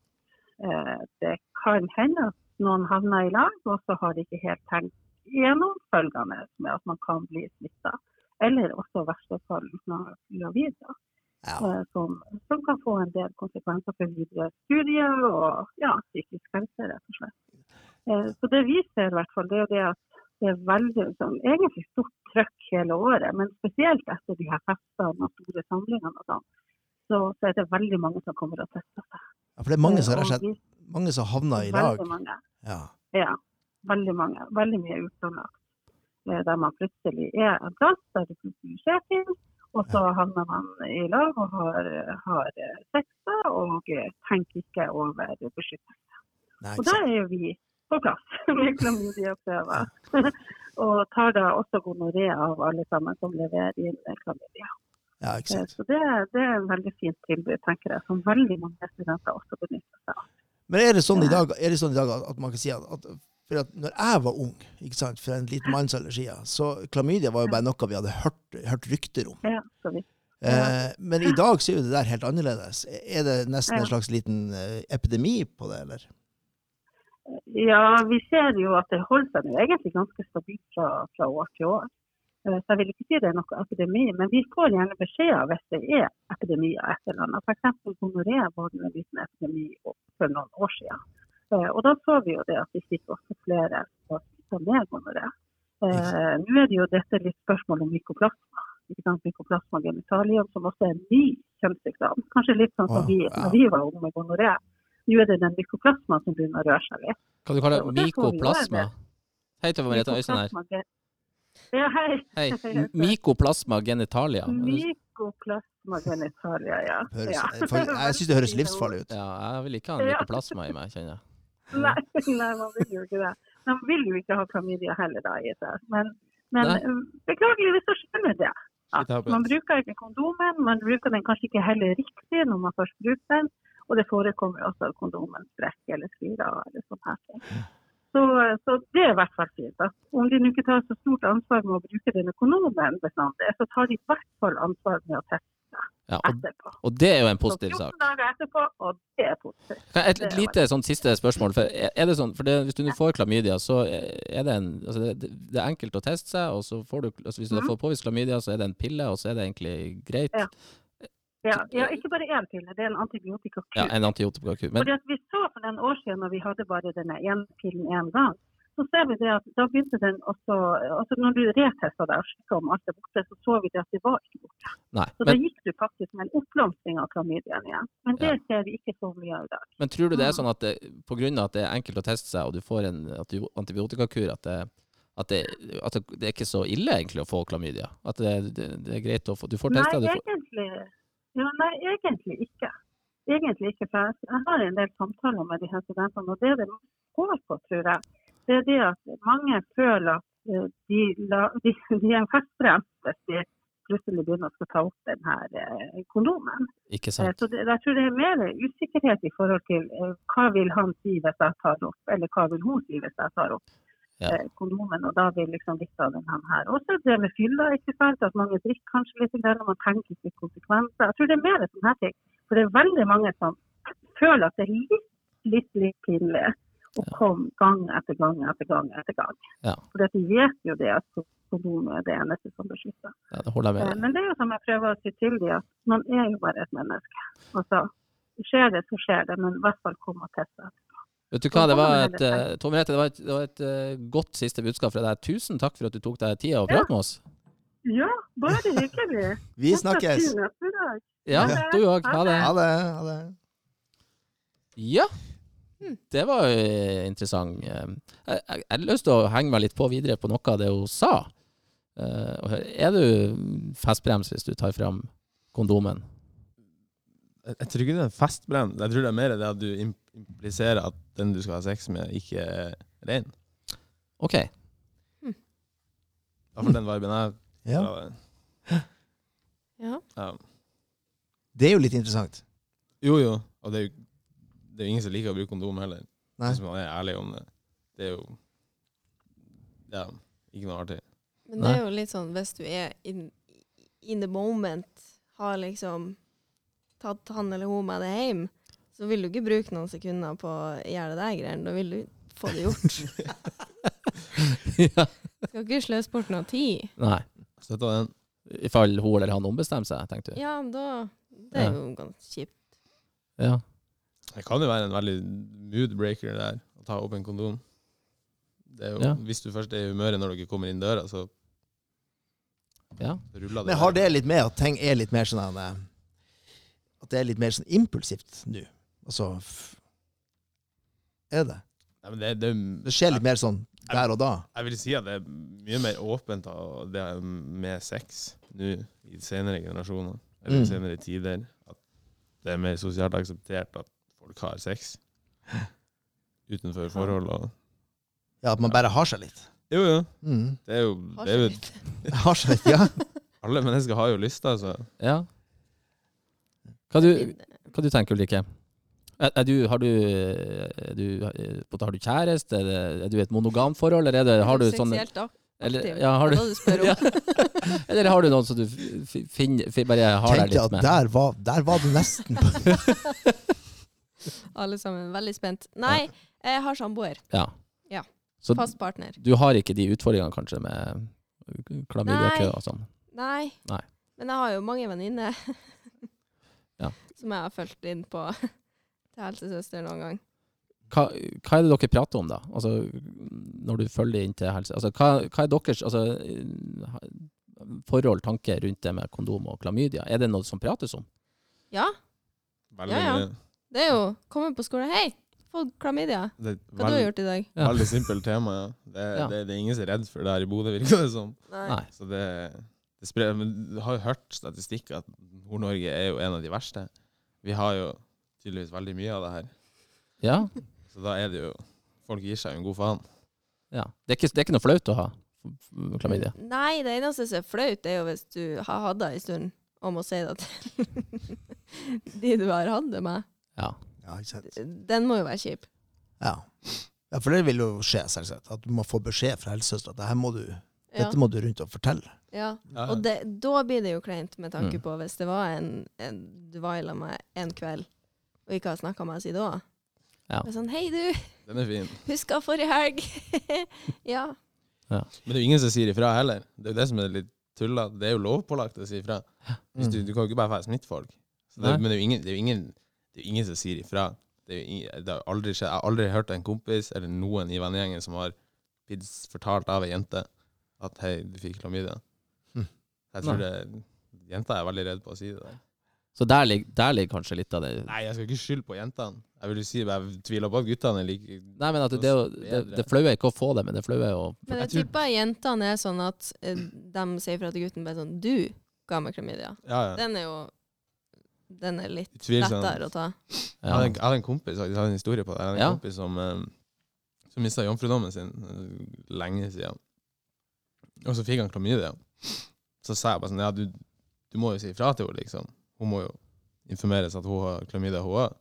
eh, det kan hende at noen havner i lag, og så har de ikke helt tenkt gjennom følgende med at man kan bli smitta. Eller også i verste fall noen gravid, Ja. eh, som, som kan få en del konsekvenser for videre studier og ja, psykisk helse, rett og slett. Eh, Så det vi ser i hvert fall, det er det at det er veldig sånn, egentlig stort trøkk hele året, men spesielt etter de her festene og store samlingene og sånn, så, så er det veldig mange som kommer og tester seg. Ja, for det er mange som, har rett og slett, mange som havner i lag. Mange. Ja. Ja, veldig mange. Veldig mye utplanlagt. Eh, Der man plutselig er en plass der det plutselig skjer ting, og så havner man i lag og har, har eh, sex og eh, tenker ikke over beskyttelse. Og da er jo vi på plass med klamydiaprøver. og tar da også gonoré av alle sammen som leverer inn klamydia. Ja. Så det, det er en veldig fint tilbud, tenker jeg, som veldig mange studenter også benytter seg av. Men er det sånn i dag, det sånn i dag at man kan si at, at for at når jeg var ung, ikke sant, for en liten mannsalder siden, så klamydia var jo bare noe vi hadde hørt, hørt rykter om. Ja, så vi, Eh, men i dag så er jo det der helt annerledes. Er det nesten en slags liten eh, epidemi på det, eller? Ja, vi ser jo at det holder seg nå egentlig ganske stabilt fra, fra år til år. Eh, Så jeg vil ikke si det er noe epidemi, men vi får gjerne beskjeder hvis det er epidemier et eller annet. F.eks. gonoré var det en liten epidemi for noen år siden. Eh, Og da så vi jo det at vi fikk også flere som er med gonoré. Eh, Nå er det jo dette litt spørsmål om mykoplasma. Ikke sant? Mykoplasma genitalium, som også er en ny kjønnssykdom. Kanskje litt sånn som vi, ja. når vi var unge med gonoré. Nå er det den mykoplasma som begynner å røre seg litt. Kan du kalle det? mykoplasma? Hei, Tove Merete Øystein her. Ja, hei. Hei. Mykoplasma genitalia. Mykoplasma genitalia, ja. Høres, ja. jeg syns det høres livsfarlig ut. Ja, jeg vil ikke ha en mykoplasma i meg, kjenner jeg. Nei, nei, man vil jo ikke det. Man vil jo ikke ha klamydia heller da i seg. Men, men eh, beklageligvis så skjønner det. Ja, man bruker ikke kondomen, man bruker den kanskje ikke heller riktig når man først bruker den. Og det forekommer også at kondomen sprekker eller sklir eller sånn her. ting. Så, så det er i hvert fall fint. At om de nå ikke tar så stort ansvar med å bruke denne kondomen, bestandig, så tar de i hvert fall ansvar med å teste Ja, og, etterpå. og det er jo en positiv 14 sak. dager etterpå, og det er positivt. Et, et lite sånn siste spørsmål. For er det sånn, for det, Hvis du nå får klamydia, så er det en altså det, det er enkelt å teste seg. og så får du, altså Hvis du mm. får påvist klamydia, så er det en pille, og så er det egentlig greit. Ja. Ja, ja, ikke bare én pille, det er en antibiotikakur. Ja, En antibiotikakur. Men Fordi at vi så for den år siden når vi hadde bare denne ene pillen én gang, så ser vi det at da begynte den også altså Når du retesta deg og sjekka om alt er borte, så så vi det at det var ikke borte. nei. Så da gikk du faktisk med en oppblomstring av klamydiaen igjen. Men det Ja. ser vi ikke så mye av i dag. men tror du det er sånn at pga. at det er enkelt å teste seg, og du får en antibiotikakur, at det, at det, at det, det er ikke så ille egentlig å få klamydia? At det, det, er greit å få Du får testa, det? egentlig, ja, nei, egentlig ikke. Egentlig ikke. For jeg- jeg har en del samtaler med de her studentene, og det det går på, tror jeg, det er det at mange føler at eh, de, de, de er en festbrems hvis de plutselig begynner å ta opp den her eh, kondomen. Ikke Eh, sant? Så det, jeg tror det er mer usikkerhet i forhold til hva vil han si hvis jeg tar opp, eller hva vil hun si hvis jeg tar opp Ja. kondomen, og da vil liksom litt av den her. Også det med fylla, ikke sant, at mange drikker kanskje litt, og man tenker ikke konsekvenser. Jeg tror det er mer sånne ting. For det er veldig mange som føler at det er litt, litt, litt pinlig å kom gang etter gang etter gang etter gang. Ja. For de vet jo det at kondom er det eneste som beskytter. Ja, det holder jeg Eh, med. Men det er jo som jeg prøver å si til dem, at man er jo bare et menneske. Altså, skjer det, så skjer det, men i hvert fall kom og test deg. Vet du hva, det var et, det eh, Tom Rete, det var et, det var et eh, godt siste budskap fra deg. Tusen takk for at du tok deg tida å prate med oss. Ja, bare hyggelig. Vi snakkes. Ja, du òg. Ha det. Ha det. Ha det. Ja. Det var eh, interessant. Eh, Jeg, har lyst til å henge meg litt på videre på noe av det hun sa. Eh, Er du festbrems hvis du tar fram kondomen? Jeg, jeg tror ikke det er en festbrenn. Jeg tror det er mer det at du impliserer at den du skal ha sex med, ikke er ren. OK. Da får den viben jeg Ja. Ja. Ja. Det er jo litt interessant. Jo, jo. Og det er jo det er jo ingen som liker å bruke kondom heller. Nei. Hvis man er ærlig om det. Det er jo Ja, ikke noe artig. Men det er jo litt sånn hvis du er in, in the moment, har liksom tatt han eller hun med deg hjem, så vil du ikke bruke noen sekunder på å gjøre det greiene. Da vil du få det gjort. ja. Skal ikke sløse bort noe tid. Nei. Støtta den. Ifall hun eller han ombestemmer seg, tenkte du? Ja, da Det er Ja. jo ganske kjipt. Ja. Det kan jo være en veldig mood breaker der, å ta opp en kondom. Det er jo, Ja. Hvis du først er i humøret når dere kommer inn døra, så ja. ruller det. Men har det litt med at ting er litt mer sånn eh, At det er litt mer sånn impulsivt nå? Altså Er det? Ja, men det, det, Det skjer litt mer sånn der og da? Jeg vil si at det er mye mer åpent av det med sex nå i senere generasjoner, eller Mm. senere tider. At det er mer sosialt akseptert at folk har sex utenfor forhold og Ja, At man bare har seg litt? Jo, jo. Mm. Det er jo, Har det er jo så. Har seg litt, ja. Alle mennesker har jo lyst, altså. ja. Hva du, hva du tenker Ulrikke? Er, er du, har, du, er du, er du- har du kjæreste? Er, det, er du i et monogamt forhold, eller er det, har du sånn Seksuelt da. eller, ja, har Det du, det du spør om. Ja. eller har du noen som du f- finner fi- bare har deg Kjente litt at med? der var, der var du nesten på Alle sammen veldig spent. Nei, jeg har samboer. Ja. Ja. Så Fast partner. du har ikke de utfordringene kanskje med klamydiakø og sånn? Nei. Nei. Men jeg har jo mange venninner Ja. som jeg har fulgt inn på til helsesøster noen gang. Hva, hva er det dere prater om, da? Altså, når du følger inn til helse... Altså, hva, hva er deres altså, eh, forhold, tanker rundt det med kondom og klamydia? Er det noe som prates om? Ja, Veldig Ja, ja. Det er jo komme på skolen. Hei, fått klamydia. Det Hva du har gjort i dag? Ja. Veldig simpelt tema, ja. Det, Ja. Det, det er ingen som er redd for det her i Bodø, virker det som. Nei. Så det, det sprer, men du har jo hørt statistikk at Nord-Norge er jo en av de verste. Vi har jo tydeligvis veldig mye av det her. Ja? Så da er det jo Folk gir seg jo en god faen. ja. Det, er ikke, det er ikke noe flaut å ha klamydia? Nei, det eneste som er flaut, er jo hvis du har hatt det en stund, og må si det til de du har hatt det med. Ja. Ja, ikke sant? Den må jo være kjip. Ja. ja, for det vil jo skje, selvsagt. At du må få beskjed fra helsesøster at det må du, Ja. dette må du rundt og fortelle. ja. Ja, Og det, da blir det jo kleint, med tanke Mm. på hvis det var en, en du var sammen med en kveld, og ikke har snakka med oss siden da. Ja. Er sånn, hei du, Den er fin. huska forrige helg? ja. Men det er jo ingen som sier ifra heller. Det er jo det som er litt tulla. Det er jo lovpålagt å si ifra. Hvis du, Mm. du kan jo ikke bare være smitte folk. Så det, men det er jo ingen, det er jo ingen, det er jo ingen som sier ifra. Det, er ingen, det har aldri skjedd. Jeg har aldri hørt en kompis eller noen i vennegjengen som har blitt fortalt av ei jente at hei, du fikk klamydia. Hm. Jeg tror det jenta er veldig redd på å si det der. Så der der ligger kanskje litt av det Nei, jeg skal ikke skylde på jentene. Jeg vil jo si jeg tviler på at guttene er like Nei, men at det, det, det, flaue er ikke å få det, men det flaue er å Men jeg Jeg tipper jentene er sånn at eh, de sier fra til gutten bare sånn Du ga meg klamydia. Ja, ja. Den er jo Den er litt Utvilsomt. lettere å ta. Jeg hadde, en, jeg hadde en kompis faktisk, jeg hadde en historie på det. Jeg hadde en Ja. kompis som, eh, som mista jomfrudommen sin eh, lenge siden. Og så fikk han klamydia. Så sa jeg bare sånn Ja, du, du må jo si ifra til henne, liksom. Hun må jo informeres at hun har klamydia, hun òg.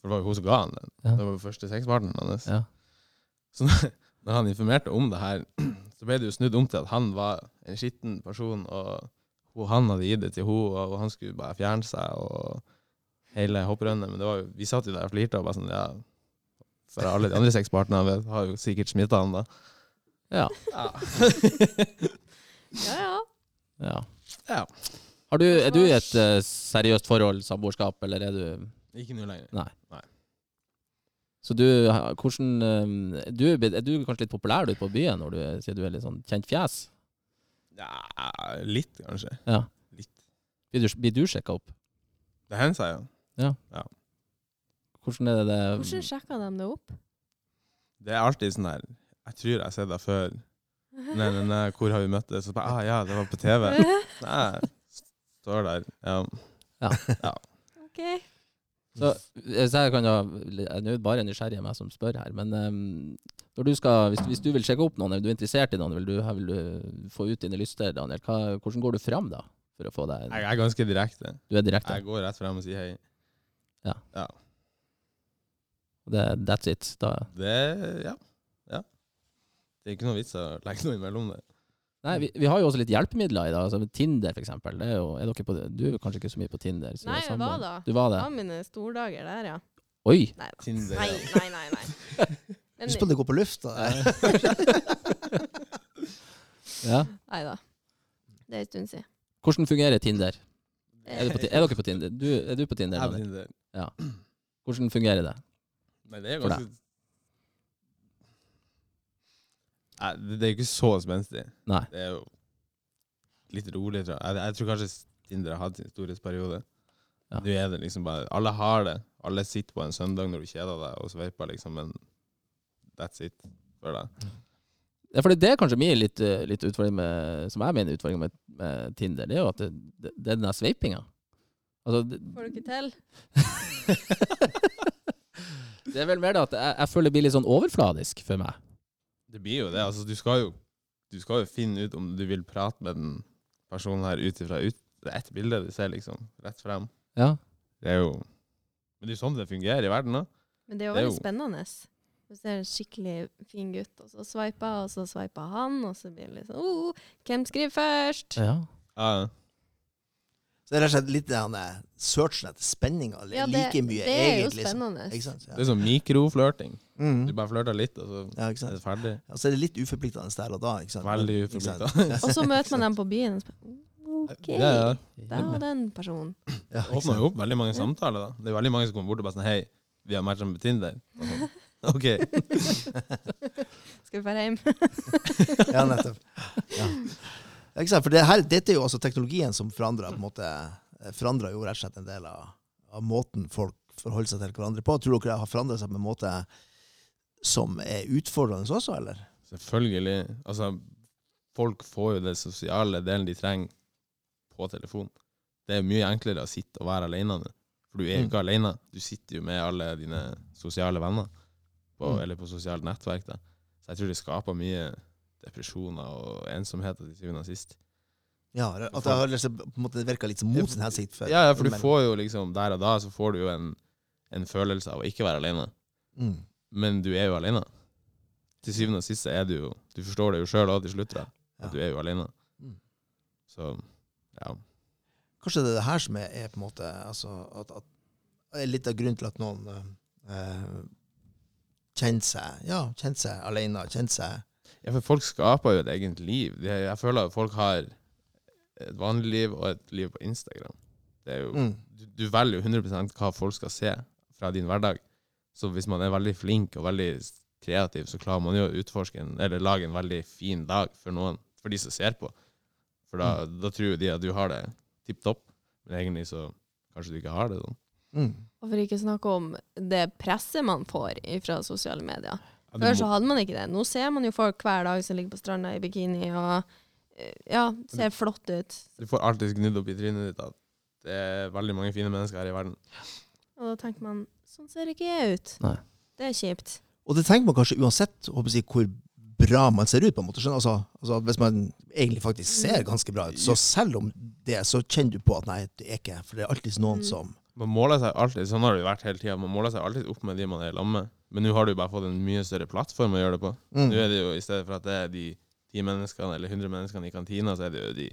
For det var jo hun som ga han den. Ja. Det var jo første sexpartneren hans. Ja. Så når, når han informerte om det her, så ble det jo snudd om til at han var en skitten person, og han hadde gitt det til henne, og han skulle bare fjerne seg, og hele hopprønnet. Men det var jo, vi satt jo der og flirte og bare sånn, ja For alle de andre sexpartnerne har jo sikkert smitta han, da. Ja. Ja, ja. ja. Ja. Har du, er du i et uh, seriøst forhold, samboerskap, eller er du Ikke nå lenger. Nei. Så du, hvordan eh, du, Er du kanskje litt populær ute på byen, når du, sier du er litt sånn kjent fjes? Ja, litt, kanskje. Ja. Litt. Blir du, blir du sjekka opp? Det hender seg, ja. Hvordan er det det Hvordan sjekka de det opp? Det er alltid sånn her Jeg tror jeg har sett deg før. Nei, nei, nei, hvor har vi møttes? Så bare, ah, ja, det var på TV. Nei, står der. Ja. OK. Så hvis jeg kan da, Jeg er bare nysgjerrig av meg som spør her, men um, du skal, hvis, hvis du vil sjekke opp noen, eller du er interessert i noen, vil du, vil du få ut dine lyster, Daniel, hva, hvordan går du fram da? For å få deg Jeg er ganske direkte. Du er direkte? Jeg går rett frem og sier hei. Det, that's it? Da. Det Ja. ja. Det er ikke noe vits å legge noe imellom det. Nei, vi, vi har jo også litt hjelpemidler i dag. Altså, Tinder, for eksempel. Er jo, er på, du er kanskje ikke så mye på Tinder? Nei, er jeg var da. Du var Det var mine stordager der, ja. Oi! Nei. Tinder, Nei, nei, nei. nei. Men, Husk på at det går på lufta. Ja. nei da. Det er en stund siden. Hvordan fungerer Tinder? Er, du på, er dere på Tinder? Du, er du på Tinder? Jeg er på Tinder. Ja. Hvordan fungerer det? Nei, det er ganske Nei, det er er ikke så spenstig. Nei. Det er jo litt rolig, tror jeg. Jeg, jeg tror kanskje Tinder har hatt sin storhetsperiode. Ja. Nå er det liksom bare Alle har det. Alle sitter på en søndag når du kjeder deg og sveiper, liksom, men that's it for deg. Ja, for det, det er kanskje mye litt, eh, litt utfordring med, som jeg mener er utfordring med, med Tinder, det er jo at det, det, det er den der sveipinga. Altså, det, Får du ikke til? det er vel mer det at jeg, jeg føler det blir litt sånn overfladisk for meg. Det blir jo det. Altså, du skal jo, du skal jo finne ut om du vil prate med den personen her ut ifra ut, ett bilde du ser, liksom. Rett frem. Ja. Det er jo Men det er jo sånn det fungerer i verden, da. Men det er jo Det er veldig jo- spennende. Du det er en skikkelig fin gutt, og så sveiper og så sveiper han, og så blir det litt sånn oh, Hvem skriver først? ja. Ja, Så det er rett og slett litt den searchen etter spenninga. Ja, det, like mye, egentlig. det er jo egentlig. så- spennende. Ikke sant? Det er sånn mikroflørting. Mm. Du bare flørter litt, og så ja, ikke er det ferdig. Ja, så er det litt uforpliktende der og da. Ikke sant? Veldig uforpliktende. Og så møter man dem på byen. og bare, OK, Ja, ja. der var den personen. Ja, Det åpner jo opp veldig mange samtaler. da. Det er veldig mange som kommer bort og bare sånn Hei, vi har matcha med Tinder. Og sånn, OK. Skal vi dra hjem? ja, nettopp. Ja. Ikke sant? For det her, dette er jo altså teknologien som forandrer på en måte forandrer jo rett og slett en del av, av måten folk forholder seg til hverandre på. Tror dere det har forandret seg på en måte som er utfordrende også, eller? Selvfølgelig. Altså, folk får jo den sosiale delen de trenger, på telefon. Det er mye enklere å sitte og være alene nå. For du er jo Mm. ikke alene. Du sitter jo med alle dine sosiale venner, på, Mm. eller på sosialt nettverk. da. Så jeg tror det skaper mye depresjoner og ensomhet til syvende og sist. Ja, at det har liksom på en måte virka litt mot sin hensikt. For, Ja, ja, for du får jo liksom Der og da så får du jo en, en følelse av å ikke være alene. mm. Men du er jo alene. Til syvende og sist er du jo Du forstår det jo sjøl òg til slutt, da, at du er jo alene. Mm. Så ja. Kanskje det er det her som er, er på en måte altså, at, at, er litt av grunnen til at noen eh, kjenner seg ja, kjenner seg alene, kjenner seg ja, for folk skaper jo et eget liv. Jeg føler at folk har et vanlig liv og et liv på Instagram. Det jo, mm. du, du velger jo 100 hva folk skal se fra din hverdag. Så hvis man er veldig flink og veldig kreativ, så klarer man jo å utforske en, eller lage en veldig fin dag for noen, for de som ser på. For da, da tror jo de at du har det tipp topp, men egentlig så kanskje du ikke har det sånn. Mm. Og for ikke snakke om det presset man får fra sosiale medier. Ja, Før så hadde man ikke det. Nå ser man jo folk hver dag som ligger på stranda i bikini og eh, ja, ser flott ut. Du får alltid gnudd opp i trynet ditt at det er veldig mange fine mennesker her i verden. Og da tenker man sånn ser ikke jeg ut. Nei. Det er kjipt. Og det tenker man kanskje uansett håper jeg, hvor bra man ser ut. på en måte. Skjønner? Altså, altså, hvis man egentlig faktisk ser ganske bra ut, så selv om det, så kjenner du på at nei, det er ikke For det er alltid noen Mm. som Man måler seg alltid, sånn har det jo vært hele tiden, man måler seg alltid opp med de man er i lag med. Men nå har du bare fått en mye større plattform å gjøre det på. mm. Nå er det jo i stedet for at det er de ti menneskene eller 100 menneskene i kantina, så er det jo de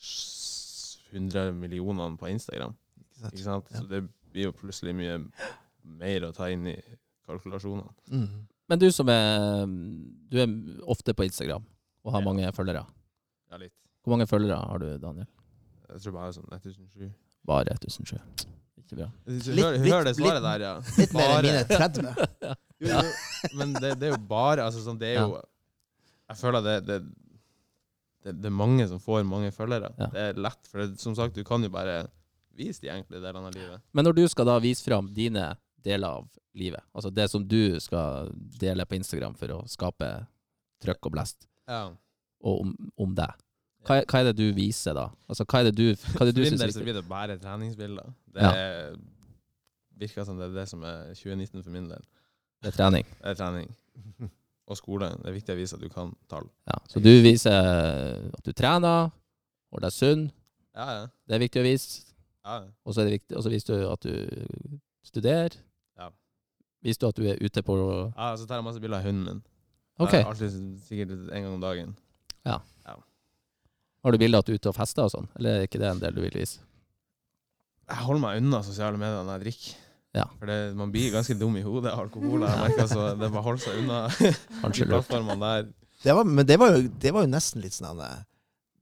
s- 100 millionene på Instagram. Ikke sant? Ikke sant? Ja. Så det blir jo plutselig mye mer å ta inn i kalkulasjonene. Mm. Men du som er Du er ofte på Instagram og har Ja. mange følgere. Ja, litt. Hvor mange følgere har du, Daniel? Jeg tror bare sånn 1007. Bare 1007. Ikke bra. Litt- Hør, hør det litt- svaret der, ja. Litt mer enn mine 30. Jo, jo, men det, det er jo bare altså, sånn, Det er jo Jeg føler det, det, det, det er mange som får mange følgere. Ja. Det er lett, for det, som sagt, du kan jo bare vise de enkle delene av livet. Men når du skal da vise fram dine deler av livet, altså det som du skal dele på Instagram for å skape trøkk og blest, Ja. og om, om deg, hva, hva er det du viser da? Altså hva er det du, hva er det For du min syns del er så viktig? blir det bare treningsbilder. Det Ja. er, virker som det er det som er 2019 for min del. Det er trening. Det er trening. Og skole. Det er viktig å vise at du kan tall. Ja. Så du viser at du trener, holder deg sunn, Ja, ja. det er viktig å vise. Ja. ja. Og så er det viktig, og så viser du at du studerer. Ja. Viser du at du er ute på ja så tar jeg masse bilder av hunden min. OK. Jeg har alltid sikkert en gang om dagen. Ja Har du bilder at du er ute og fester og sånn, eller er ikke det en del du vil vise? Jeg holder meg unna sosiale medier når jeg drikker. Ja. For det, man blir ganske dum i hodet av alkohol. Jeg merker, så det er bare å holde seg unna Kanskje de plattformene der. Det var, men det var, jo, det var jo nesten litt sånn eh,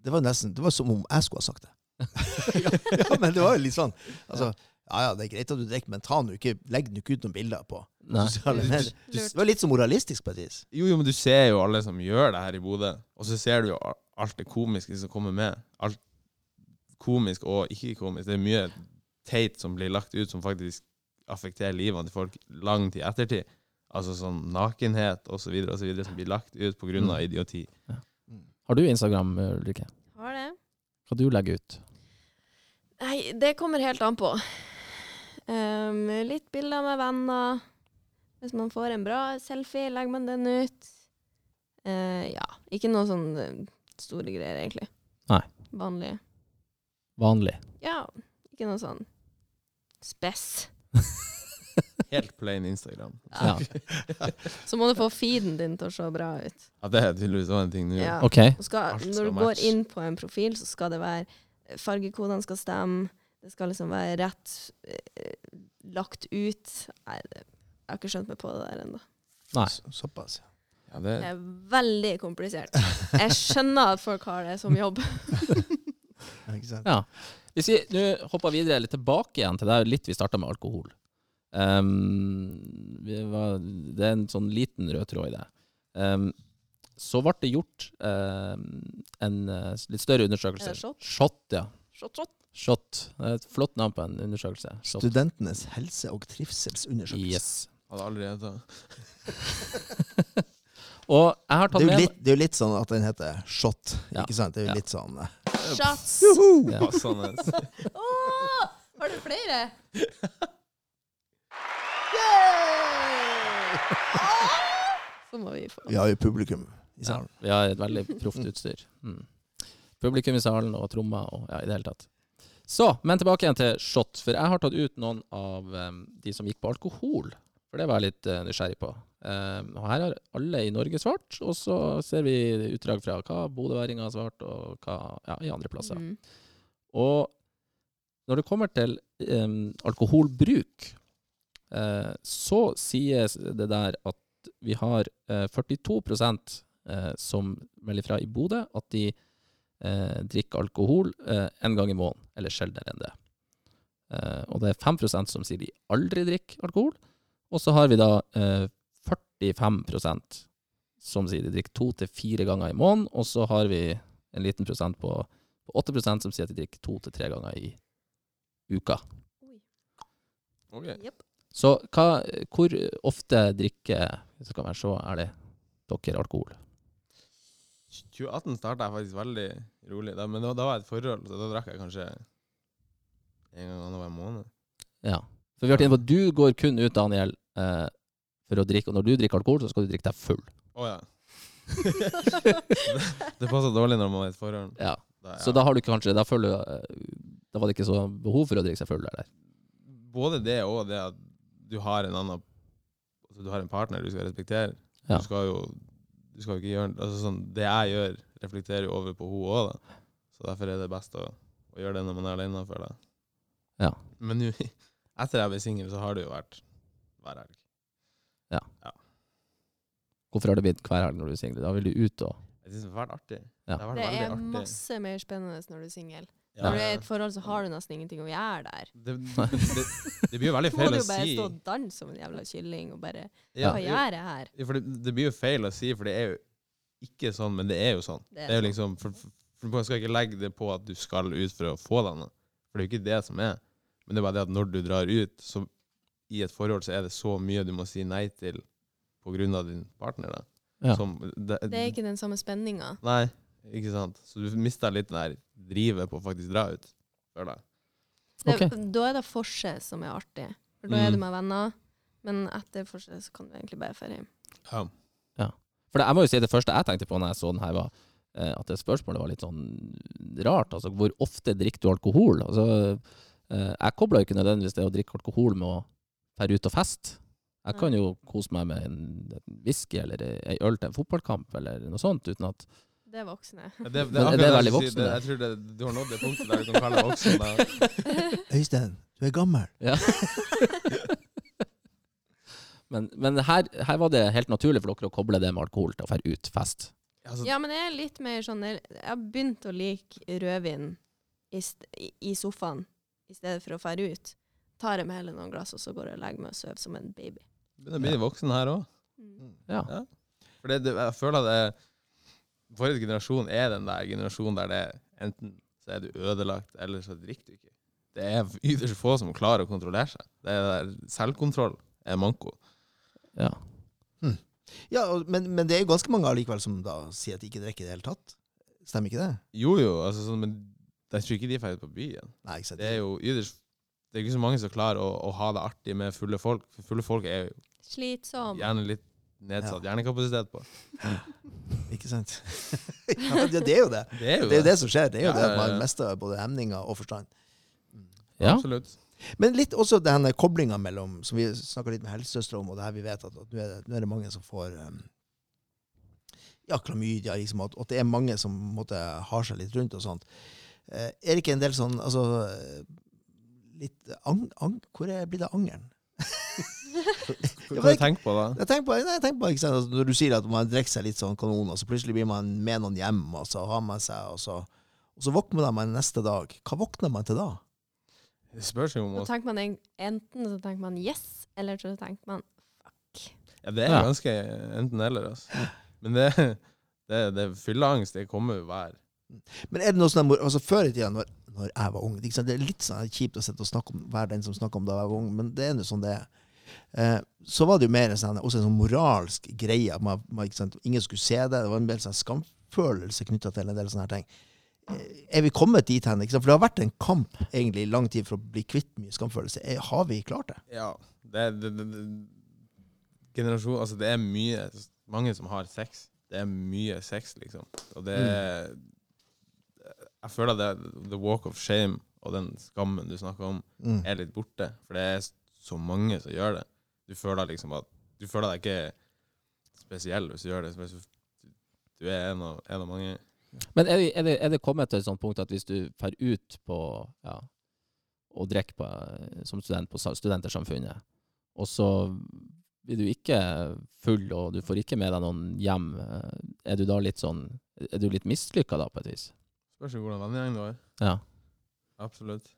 Det var nesten Det var som om jeg skulle ha sagt det. ja, men det var jo litt sånn altså, Ja ja, det er greit at du drikker, men ta nå ikke, legg nå ikke ut noen bilder på Nei. sosiale medier. du, Det var litt så moralistisk på et vis. Jo, jo, men du ser jo alle som gjør det her i Bodø. Og så ser du jo alt det komiske som kommer med. Alt komisk og ikke komisk. Det er mye teit som blir lagt ut, som faktisk affekterer livene til folk lang tid ettertid. Altså sånn nakenhet osv. osv. som blir lagt ut pga. Mm. av idioti. Har du Instagram, Ulrikke? Har det? Hva du legger ut? Nei, det kommer helt an på. Um, litt bilder med venner. Hvis man får en bra selfie, legger man den ut. Uh, ja. Ikke noe sånn eh, store greier, egentlig. Nei. Vanlig. Vanlig. Ja. Ikke noe sånn spess. Helt plain Instagram. Ja. Så må du få feeden din til å se bra ut. Ja, det er tydeligvis en ting du Ja. OK. Og skal, når du går inn på en profil, så skal det være fargekodene skal stemme, det skal liksom være rett eh, lagt ut. Nei, det, jeg har ikke skjønt meg på det der ennå. Nei. Så- Såpass. ja. Ja, det, Det er veldig komplisert. Jeg skjønner at folk har det som jobb. Ja. Hvis vi nå hopper videre litt tilbake igjen til der litt vi starta med alkohol. Um, vi var, det er en sånn liten rød tråd i det. Ehm, så ble det gjort eh, en eh, litt større undersøkelse. Er shot? Shot, ja. Shot, shot. Shot. Det er et flott navn på en undersøkelse. Shot. Studentenes helse- og trivselsundersøkelse. Yes. hadde allerede Og jeg har Det er, jo med litt, det er jo litt sånn at den heter shot, Ja. ikke sant? Det er jo Ja. litt sånn eh, Shots! Ja. passende. oh, har du flere? Så må vi få. Vi har jo publikum i Ja, vi har et veldig proft utstyr. Mm. Publikum i salen og trommer og ja, i det hele tatt. Så, men tilbake igjen til shot. For jeg har tatt ut noen av um, de som gikk på alkohol. For det var jeg litt uh, nysgjerrig på. Um, og her har alle i Norge svart, og så ser vi utdrag fra hva bodøværinger har svart, og hva ja, i andre plasser. Mm. Og når det kommer til um, alkoholbruk, uh, så sies det der at vi har uh, 42 eh, som melder fra i Bodø at de eh, drikker alkohol eh, en gang i måneden, eller sjeldnere enn det. Eh, og det er 5% som sier de aldri drikker alkohol. Og så har vi da eh, 45% som sier de drikker to til fire ganger i måneden. Og så har vi en liten prosent på, på 8 som sier at de drikker to til tre ganger i uka. Okay. Yep. Så hva, hvor ofte drikker hvis det kan være så ærlig, dere alkohol? 2018 starta jeg faktisk veldig rolig, da, men da, da var jeg i et forhold, så da drakk jeg kanskje en gang annenhver måned. Ja. For vi har vært inne på at du går kun ut, Daniel, eh, for å drikke. Og når du drikker alkohol, så skal du drikke deg full. Å ja. det, det passer dårlig når man er i et forhold. Ja. Da, ja. Så da har du kanskje Da føler du eh, Da var det ikke så behov for å drikke seg full, eller? Både det og det at du har en annen altså Du har en partner du skal respektere. Ja. Du skal jo du skal jo ikke gjøre altså sånn, Det jeg gjør, reflekterer jo over på hun òg, da. Så derfor er det best å, å gjøre det når man er alene, føler jeg. Ja. Men nu, etter jeg ble singel, så har det jo vært hver helg. Hvorfor har det blitt hver helg når du er singel? Da vil du ut og Jeg synes det har vært artig. Ja. Det har vært Det er artig. masse mer spennende når du er singel. Ja. Når du er i et forhold, så har du nesten ingenting å gjøre der. det, det, det blir jo veldig feil å si. du må jo bare si. stå og danse som en jævla kylling og bare Ja, Hva gjør jeg her? Ja, for det, det blir jo feil å si, for det er jo ikke sånn, men det er jo sånn. Det er Det er jo sånn. liksom, for, for, for Man skal ikke legge det på at du skal ut for å få denne, for det er jo ikke det som er. Men det er bare det at når du drar ut, så i et forhold så er det så mye du må si nei til på grunn av din partner. Da. Ja. Som, det, Det er ikke den samme spenninga. Nei, ikke sant. Så du mister litt den der drivet på å faktisk dra ut. Føler jeg. Det, Ok. Da er det forse som er artig. For da er Mm. du med venner. Men etter forse så kan du egentlig bare dra hjem. Ja. For det, jeg må jo si det første jeg tenkte på når jeg så den her, var eh, at det spørsmålet var litt sånn rart. Altså, hvor ofte drikker du alkohol? Altså, eh, jeg kobler jo ikke nødvendigvis det å drikke alkohol med å dra ut og feste. Jeg kan jo kose meg med en, en whisky eller ei øl til en fotballkamp eller noe sånt, uten at Det er voksne. Ja, Det, det, er det jeg veldig voksne? si. Det, det? jeg tror det, du har nådd det punktet der du kan kalle voksen. Øystein, du er gammel. Ja. men men her, her var det helt naturlig for dere å koble det med alkohol til å dra ut, fest. Altså, Ja, men jeg er litt mer sånn Jeg jeg har begynt å like rødvin i, st i, sofaen i stedet for å dra ut. Tar jeg med heller noen glass, og så går jeg og legger meg og sover som en baby. begynner å bli voksen her òg. Mm. Ja. For det, det, jeg føler at det, forrige generasjon er den der generasjonen der det enten så er du ødelagt, eller så drikker du ikke. Det er ytterst få som klarer å kontrollere seg. Det er der Selvkontroll er manko. Ja. Ja, men, men det er jo ganske mange allikevel som da sier at de ikke drikker i det hele tatt. Stemmer ikke det? Jo jo, altså sånn, men jeg tror ikke de drar på byen. Nei, ikke sant. Det er jo ytterst Det er ikke så mange som klarer å, å ha det artig med fulle folk. For fulle folk er jo Slitsom. gjerne litt nedsatt hjernekapasitet på. Ikke sant? ja, det, det er jo det. Det er jo Det er jo det som skjer. Det er jo Ja, det at man ja. mister både hemninger og forstand. ja. Absolutt. Men litt også denne koblinga mellom Som vi snakka litt med helsesøstre om, og det her vi vet at, at nå, er det, nå er det mange som får um, ja, klamydia, liksom, at, at det er mange som på måte, har seg litt rundt og sånt. Uh, er det ikke en del sånn altså, litt ang, ang, Hvor er, blir det angeren? Hva har du tenkt på da? Jeg tenker på, nei, jeg tenker på ikke sant, altså, Når du sier at man drikker seg litt sånn kanon, og så plutselig blir man med noen hjem, og så har man seg, og så, og så våkner man neste dag. Hva våkner man til da? Det spørs jo om Så tenker man en- enten så tenker man yes, eller så tenker man fuck. Ja, det er Ja. ganske enten-eller, altså. Men det, det, det fylleangst, det kommer jo hver. Men er det noe sånn altså Før i tida, når, når jeg var ung? Det er litt sånn kjipt å snakke om, være den som snakker om da jeg var ung, men det er nå sånn det er. Eh, så var det jo mer en sånn, også en sånn moralsk greie. Man, man? Ingen skulle se det. Det var en del sånn skamfølelse knytta til en del sånne ting. Eh, er vi kommet dit hen? For det har vært en kamp egentlig i lang tid for å bli kvitt mye skamfølelse. Er, har vi klart det? Ja. Det, det, det, det, generasjon, altså det er mye Mange som har sex. Det er mye sex, liksom. Og det Jeg føler det the walk of shame og den skammen du snakker om, Mm. er litt borte. For det er så mange som gjør det. Du føler liksom at Du føler deg ikke spesiell hvis du gjør det. Du- Du er en av, en av mange. Men er det, er, det, er det kommet til et sånt punkt at hvis du drar ut på ja, og drikker som student på Studentersamfunnet, og så blir du ikke full, og du får ikke med deg noen hjem, eh, er du da litt sånn Er du litt mislykka da, på et vis? Spørs hvordan vennegjeng du har. Ja. Absolutt.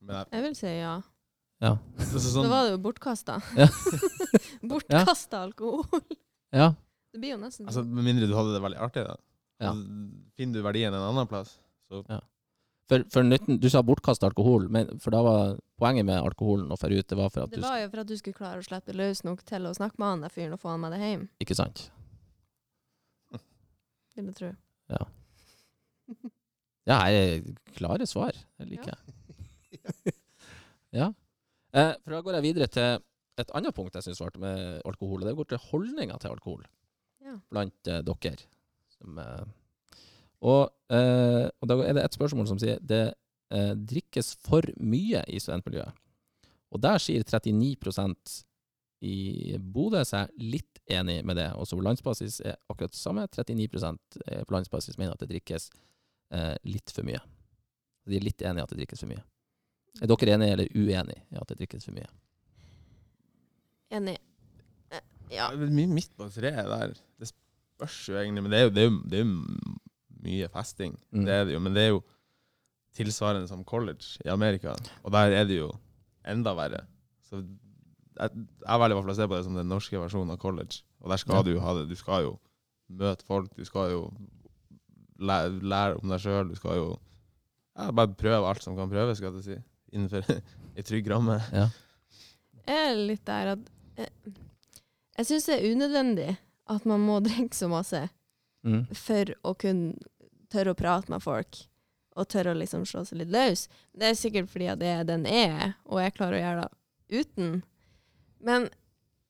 Men jeg, Jeg vil si ja. Ja. så, så, Da sånn, var det jo bortkasta. Ja. bortkasta alkohol. ja. Det blir jo nesten altså, sånn. Med mindre du hadde det veldig artig, da. Ja. Finner du verdien en annen plass, så For, for nytten, du sa bortkasta alkohol, men for da var poenget med alkoholen å dra ut, det var for at Det du var jo for at du skulle klare å slippe løs nok til å snakke med han der fyren og få han med deg hjem. Ikke sant? Vil jeg tro. Ja. Ja, klare svar. Det liker jeg. Ja. Eh, for da går jeg videre til et annet punkt jeg syns var artig med alkohol, og det går til holdninga til alkohol Ja. blant eh, dere. Som, eh, og, eh, og da er det et spørsmål som sier det eh, drikkes for mye i studentmiljøet. Og der sier 39% i Bodø seg litt enig med det. Også på landsbasis er akkurat det samme. 39 er på landsbasis mener at det drikkes eh, litt for mye. De er litt enig i at det drikkes for mye. Er dere enige eller uenige i at det drikkes for mye? Enig. Ja. Det er mye Midt på treet der, det spørs jo egentlig. Men det er jo, det er jo, det er jo mye festing. Mm. Det er det jo, men det er jo tilsvarende som college i Amerika. Og der er det jo enda verre. Så jeg, jeg velger i hvert fall å se på det som den norske versjonen av college. Og der skal Ja. du jo ha det. Du skal jo møte folk, du skal jo lære, lære om deg sjøl. Du skal jo ja, bare prøve alt som kan prøves, skal jeg si. Innenfor ei trygg ramme. Ja. Jeg er litt der at Jeg, Jeg syns det er unødvendig at man må drikke så masse Mm. for å kunne tørre å prate med folk, og tørre å liksom slå seg litt løs. Det er sikkert fordi at det er den jeg er, og jeg klarer å gjøre det uten. Men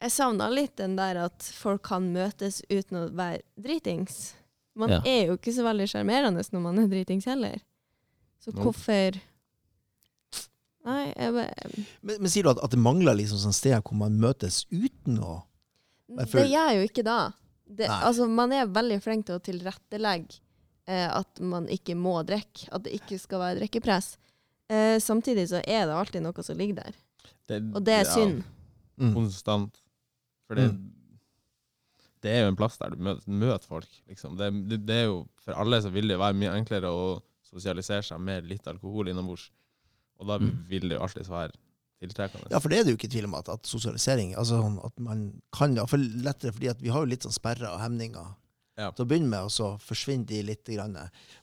jeg savna litt den der at folk kan møtes uten å være dritings. Man Ja. er jo ikke så veldig sjarmerende når man er dritings heller. Så hvorfor hvorfor Nei, jeg bare Men, men sier du at, at det mangler liksom sånn sted hvor man møtes uten å føler- Det gjør jo ikke da. Det, altså, man er veldig flink til å tilrettelegge eh, at man ikke må drikke. At det ikke skal være drikkepress. Eh, samtidig så er det alltid noe som ligger der. Og det er ja, synd. mm. Konstant. For det, Mm. det er jo en plass der du møter, møter folk. Liksom. Det, det, det er jo, for alle så vil det være mye enklere å sosialisere seg med litt alkohol innombords. Og da Mm. vil det jo alltid være tiltrekkende. Ja, for det er det jo ikke tvil om at, at sosialisering altså sånn at man kan Iallfall lettere, fordi at vi har jo litt sånn sperrer og hemninger Ja. til å begynne med, og så forsvinner de litt. Grann.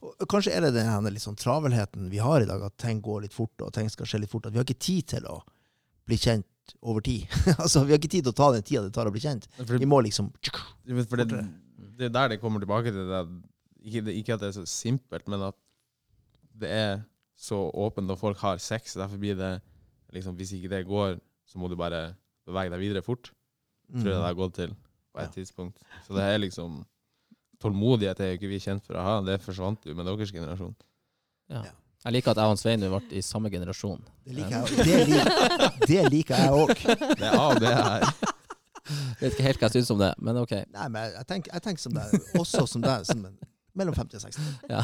Og kanskje er det denne litt sånn travelheten vi har i dag, at ting går litt fort, og ting skal skje litt fort. At vi har ikke tid til å bli kjent over tid. altså, Vi har ikke tid til å ta den tida det tar å bli kjent. For, Vi må liksom for det, det er der det kommer tilbake til det. Ikke, det- ikke at det er så simpelt, men at det er så åpent når folk har sex. Derfor blir det liksom, Hvis ikke det går, så må du bare bevege deg videre fort. tror jeg det har gått til på et Mm. Ja. tidspunkt. Så det er liksom Tålmodighet er jo ikke vi kjent for å ha. Det forsvant jo med deres generasjon. Ja. Ja. Jeg liker at jeg og Svein ble i samme generasjon. Det liker jeg Det det liker jeg òg. Det er A og B her. Vet ikke helt hva jeg syns om det, men OK. Nei, men jeg tenker, jeg tenker som deg. Også som deg. Som mellom 50 og 60. Ja.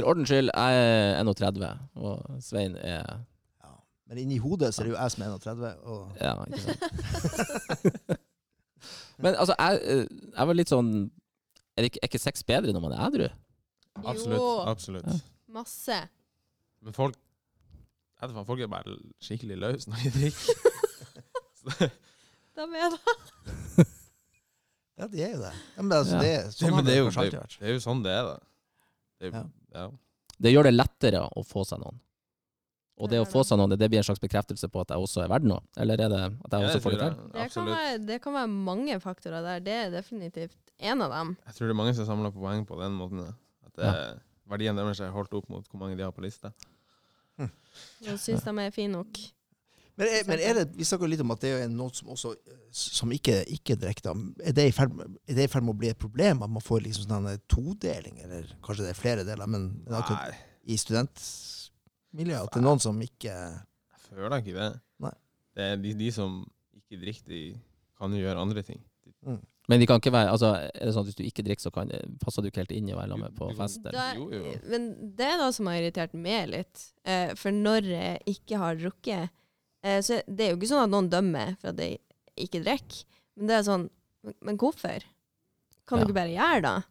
For ordens skyld, jeg er 31, og Svein er Ja. Men inni hodet så er det jo jeg som er 31, og Ja, ikke sant. Men altså, jeg, eh, jeg var litt sånn Er, det ikke, er ikke sex bedre når man er edru? Absolutt. Jo. absolutt. Ja. Masse. Men folk jeg vet folk er bare skikkelig løse når de drikker. Da mener jeg Ja, de er jo det. Ja, men altså, Ja. det, er- sånn Ja, men det er jo, det, er- det er jo sånn det er, da. Det er, Ja. Ja. Det gjør det lettere å få seg noen. Og det Ja, å få seg noen, det blir en slags bekreftelse på at jeg også er verdt noe? Eller er det at jeg Ja, også får det til? Det kan, være, det kan være mange faktorer der. Det er definitivt en av dem. Jeg tror det er mange som samler på poeng på den måten. At det, verdien deres er holdt opp mot hvor mange de har på lista. Og syns de er fine nok. Men, er, men er det, vi snakker litt om at det er noen som også eh, som ikke, ikke drikker. Er det i ferd med- er det i ferd med å bli et problem at man får liksom sånn en todeling, eller kanskje det er flere deler, men men at Nei, i studentmiljøet at det er noen som ikke jeg føler ikke det. Nei. Det er de, de som ikke drikker, de kan jo gjøre andre ting. Men de kan ikke være, altså, er det sånn at hvis du ikke drikker, så kan, passer du ikke helt inn i å være med på fest? Eller? Da, Jo, jo. men det er noe som har irritert meg litt. Eh, for når jeg ikke har drukket eh, Så det er jo ikke sånn at noen dømmer for at de ikke drikker. Men det er sånn Men, hvorfor? Kan Ja. du ikke bare gjøre det?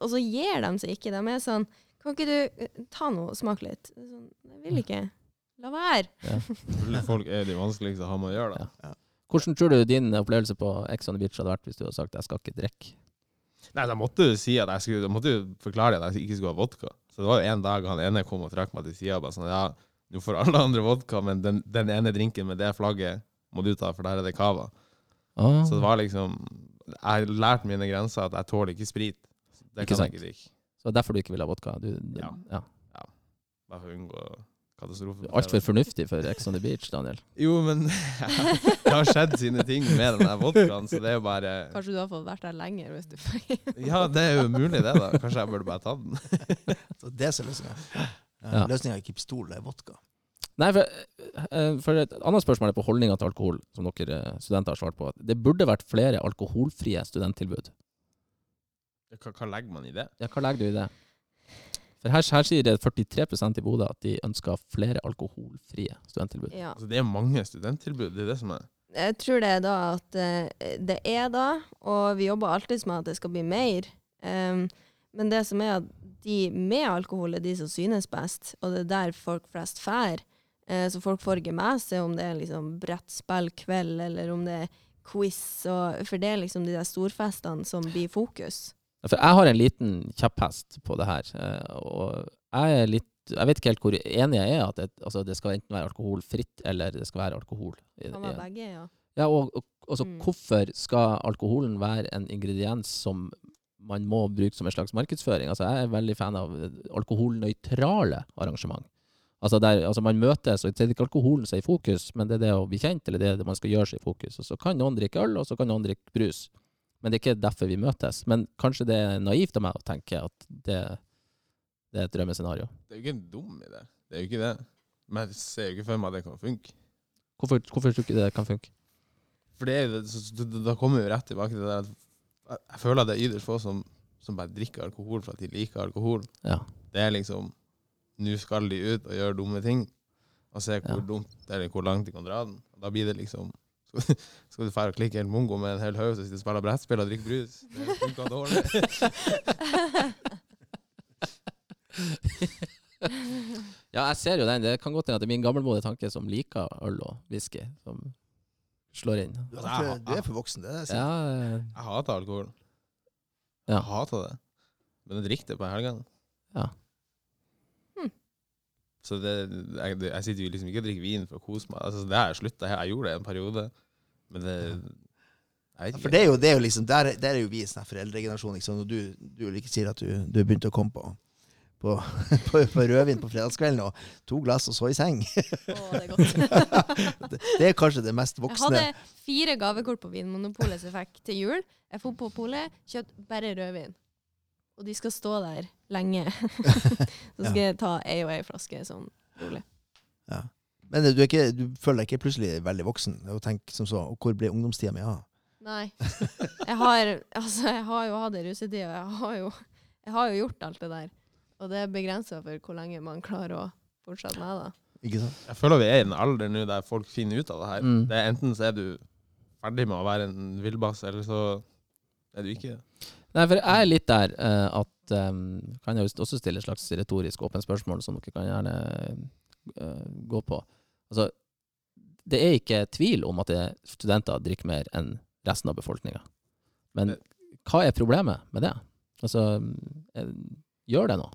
Og- så gir de seg ikke. De er sånn Kan ikke du eh, ta noe, og smake litt? Sånn, jeg vil ikke. La være. Ja. folk er de vanskeligste å ha med å gjøre. da. Ja. Hvordan tror du din opplevelse på Ex on the Beach hadde vært hvis du hadde sagt 'jeg skal ikke drikke'? Nei, da måtte du si at jeg skulle, da måtte du forklare at jeg ikke skulle ha vodka. Så det var jo en dag han ene kom og trakk meg til sida og bare sånn Ja, nå får alle andre vodka, men den, den ene drinken med det flagget må du ta, for der er det cava. Ah. Så det var liksom Jeg har lært mine grenser at jeg tåler ikke sprit. Det Ikke kan sant. jeg ikke drikke. Så det er derfor du ikke vil ha vodka? Du, du, Ja. ja. Bare for å unngå katastrofe. Altfor fornuftig for Ex on the Beach, Daniel. Jo, men det har skjedd sine ting med den der vodkaen, så det er jo bare Kanskje du har fått vært der lenger hvis du får Ja, det er jo mulig, det, da. Kanskje jeg burde bare tatt den. Så det er så løsninga. Ja. Løsninga er ikke pistol, det er vodka. Nei, for, eh, for et annet spørsmål er på holdninga til alkohol, som dere eh, studenter har svart på. Det burde vært flere alkoholfrie studenttilbud. Hva, hva legger man i det? Ja, hva legger du i det? For her, her sier det 43% i Bodø at de ønsker flere alkoholfrie studenttilbud. Ja. Altså, det er mange studenttilbud, det er det som er Jeg tror det er da at eh, det er da, og vi jobber alltid med at det skal bli mer. Um, men det som er at de med alkohol er de som synes best, og det er der folk flest fær. Eh, så folk får ikke med seg om det er liksom brettspillkveld, eller om det er quiz, og, for det er liksom de der storfestene som blir fokus. For jeg har en liten kjepphest på det her, eh, og jeg er litt jeg vet ikke helt hvor enig jeg er at det, altså det skal enten være alkoholfritt eller det skal være alkohol. i- Kan være begge, ja. Ja, og, og altså, Mm. hvorfor skal alkoholen være en ingrediens som man må bruke som en slags markedsføring? Altså, jeg er veldig fan av eh, alkoholnøytrale arrangement. Altså, der, altså man møtes, og det er ikke alkoholen som er i fokus, men det er det å bli kjent, eller det er det man skal gjøre seg i fokus. Og så kan noen drikke øl, og så kan noen drikke brus. Men det er ikke derfor vi møtes. Men kanskje det er naivt av meg å tenke at det, det er et drømmescenario. Det er jo ikke en dum idé. Det er jo ikke det. Men jeg ser jo ikke for meg at det kan funke. Hvorfor, hvorfor tror du ikke det kan funke? For det da kommer vi jo rett tilbake til det der at jeg, føler at det er ytterst få som, som bare drikker alkohol for at de liker alkohol. Ja. Det er liksom Nå skal de ut og gjøre dumme ting, og se hvor Ja. dumt eller hvor langt de kan dra den. Og da blir det liksom Skal, du dra og klikke helt mongo med en hel haug som sitter og spiller brettspill og drikker brus? Det funker dårlig. Ja, jeg ser jo den. Det kan godt hende at det er min gammelmodige tanke som liker øl og whisky, som slår inn. Du, er du er for voksen, det er det jeg sier. Ja, Jeg hater alkohol. Ja. Jeg hater det. Men jeg drikker det på helgene. Ja. Hm. Så det, jeg, jeg sitter jo liksom ikke og drikker vin for å kose meg. Altså, det har jeg slutta her. Jeg gjorde det en periode. Men det jeg Ja. For det er jo, det er jo liksom, der, er- der er jo vi en sånn foreldregenerasjon. Liksom. Og du, du ikke sier at du, du begynte å komme på, på, på, på rødvin på fredagskvelden, og to glass og så i seng. Oh, det er godt. det, det er kanskje det mest voksne. Jeg hadde fire gavekort på Vinmonopolet som jeg fikk til jul. Jeg dro på polet, kjøpte bare rødvin. Og de skal stå der lenge. Så skal jeg ta ei og ei flaske sånn rolig. Ja. Men du, ikke, du føler deg ikke plutselig veldig voksen og tenker som så Og hvor ble ungdomstida mi av? Nei. Jeg har, altså, jeg har jo hatt ei russetid, og jeg har, jo, jeg har jo gjort alt det der. Og det er begrensa for hvor lenge man klarer å fortsette med det. Ikke sant? Jeg føler vi er i en alder nå der folk finner ut av det her. Mm. Det er Enten så er du ferdig med å være en villbass, eller så er du ikke det. Nei, for jeg er litt der uh, at um, Kan jeg også stille et slags retorisk åpent spørsmål som dere kan gjerne uh, gå på. Altså, det er ikke tvil om at studenter drikker mer enn resten av befolkninga. Men hva er problemet med det? Altså, eh, gjør det noe?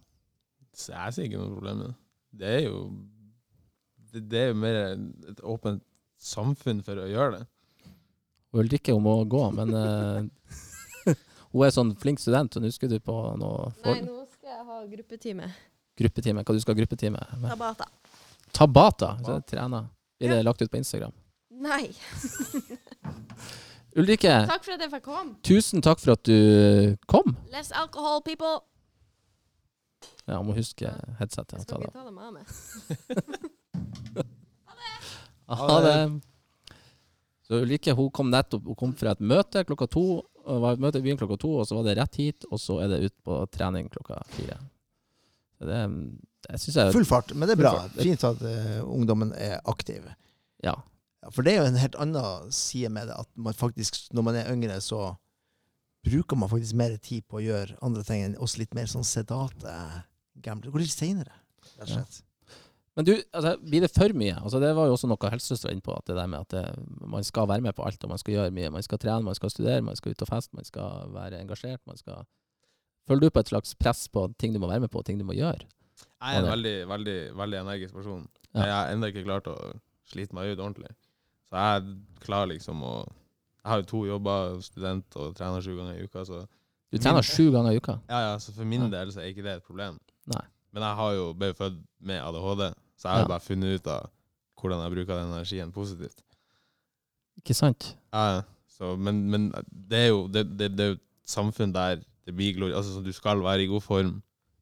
Så jeg ser ikke noe problem med det. Det er jo det, det er jo mer et åpent samfunn for å gjøre det. Ulrikke hun må gå, men uh, hun er sånn flink student, og nå skulle du på noe Nei, nå skal jeg ha gruppetime. gruppetime. Hva du skal ha gruppetime med? Tabata. Tabata. Så trener. Blir det lagt ut på Instagram? Nei. Ulrikke, Takk for at jeg fikk komme. tusen takk for at du kom. Less alcohol, people. Ja, jeg må huske headsetet. Jeg skal ikke ta det med meg. Ha det. Så Ulrikke hun kom nettopp hun kom fra et møte klokka to. Det var et møte i byen klokka to, og så var det rett hit, og så er det ut på trening klokka fire. Så det, det synes jeg Full fart. Men det er bra. Fint at uh, ungdommen er aktiv. Ja. Ja, for det er jo en helt annen side med det. At man faktisk, når man er yngre, så bruker man faktisk mer tid på å gjøre andre ting enn oss litt mer sånn sedate gamble. Det går litt seinere, rett og slett. Men du, altså, blir det for mye? Altså, det var jo også noe helsesøster var inne på, at det der med at det, man skal være med på alt, og man skal gjøre mye. Man skal trene, man skal studere, man skal ut og feste, man skal være engasjert. man skal... Føler du på et slags press på ting du må være med på, og ting du må gjøre? Jeg er en veldig, veldig, veldig energisk person. Ja. Jeg har ennå ikke klart å slite meg ut ordentlig. Så jeg er klar liksom å Jeg har jo to jobber, student og trener sju ganger i uka, så Du trener sju ganger i uka. ja, ja, så for min Ja. del så er ikke det et problem. Nei. Men jeg har jo ble født med ADHD, så jeg har jo Ja. bare funnet ut av hvordan jeg bruker den energien positivt. Ikke sant? Ja, så, men, men det er jo det, det, det er jo et samfunn der det blir glori... Altså, så du skal være i god form,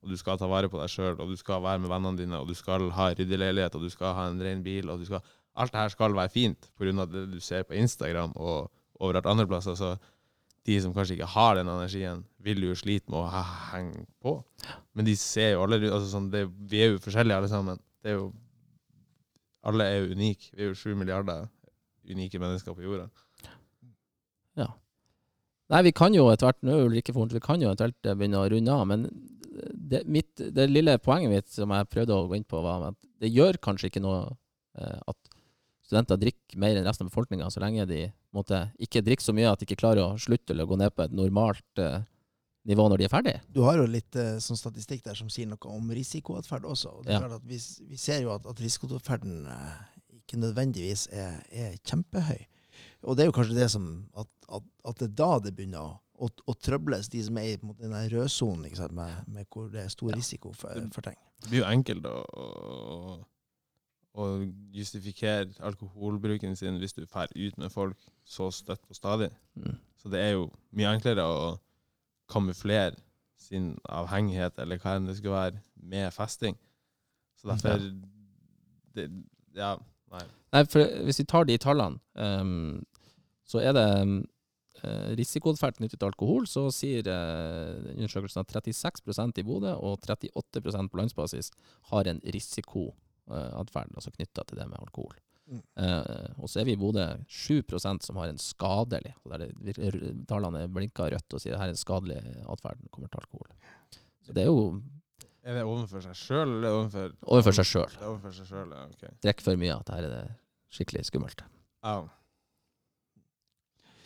og du skal ta vare på deg sjøl, og du skal være med vennene dine, og du skal ha ryddig leilighet, og du skal ha en ren bil, og du skal Alt det her skal være fint, av det du ser på Instagram og overalt andre plasser. Så de som kanskje ikke har den energien, vil jo slite med å henge på. Men de ser jo alle altså sånn, det, Vi er jo forskjellige alle sammen. Det er jo Alle er jo unike. Vi er jo sju milliarder unike mennesker på jorda. Nei, vi kan jo etter hvert Nå Ulrikke Fornt, vi kan jo eventuelt eh, begynne å runde av, men det, mitt, det lille poenget mitt som jeg prøvde å gå inn på, var at det gjør kanskje ikke noe eh, at studenter drikker mer enn resten av befolkninga, så lenge de måte, ikke drikker så mye at de ikke klarer å slutte eller gå ned på et normalt uh, nivå når de er ferdige. Du har jo litt uh, sånn statistikk der som sier noe om risikoatferd også. Og det er Ja. klart at vi, vi ser jo at, at risikoatferden uh, ikke nødvendigvis er, er kjempehøy. Og det er jo kanskje det som At, at, at det er da det begynner å, å, å trøbles, de som er i den rødsonen med, med hvor det er stor risiko for, for ting. Det blir jo enkelt å, å, justifikere alkoholbruken sin hvis du drar ut med folk så støtt og stadig. Mm. Så det er jo mye enklere å kamuflere sin avhengighet, eller hva enn det skulle være, med festing. Så derfor det, Ja, nei. Nei, for hvis vi tar de tallene, um, så er det um, risikoatferd knyttet til alkohol, så sier uh, undersøkelsen at 36% i Bodø og 38% på landsbasis har en risikoatferd altså knytta til det med alkohol. Mm. Eh, og så er vi i Bodø 7 som har en skadelig, der tallene blinker rødt og sier at her er en skadelig atferd når det kommer til alkohol. Så det er jo Er det overfor seg sjøl, eller overfor overfor seg sjøl. Det er overfor seg sjøl, ja. OK. Drikk for mye at her er det skikkelig skummelt. Ja.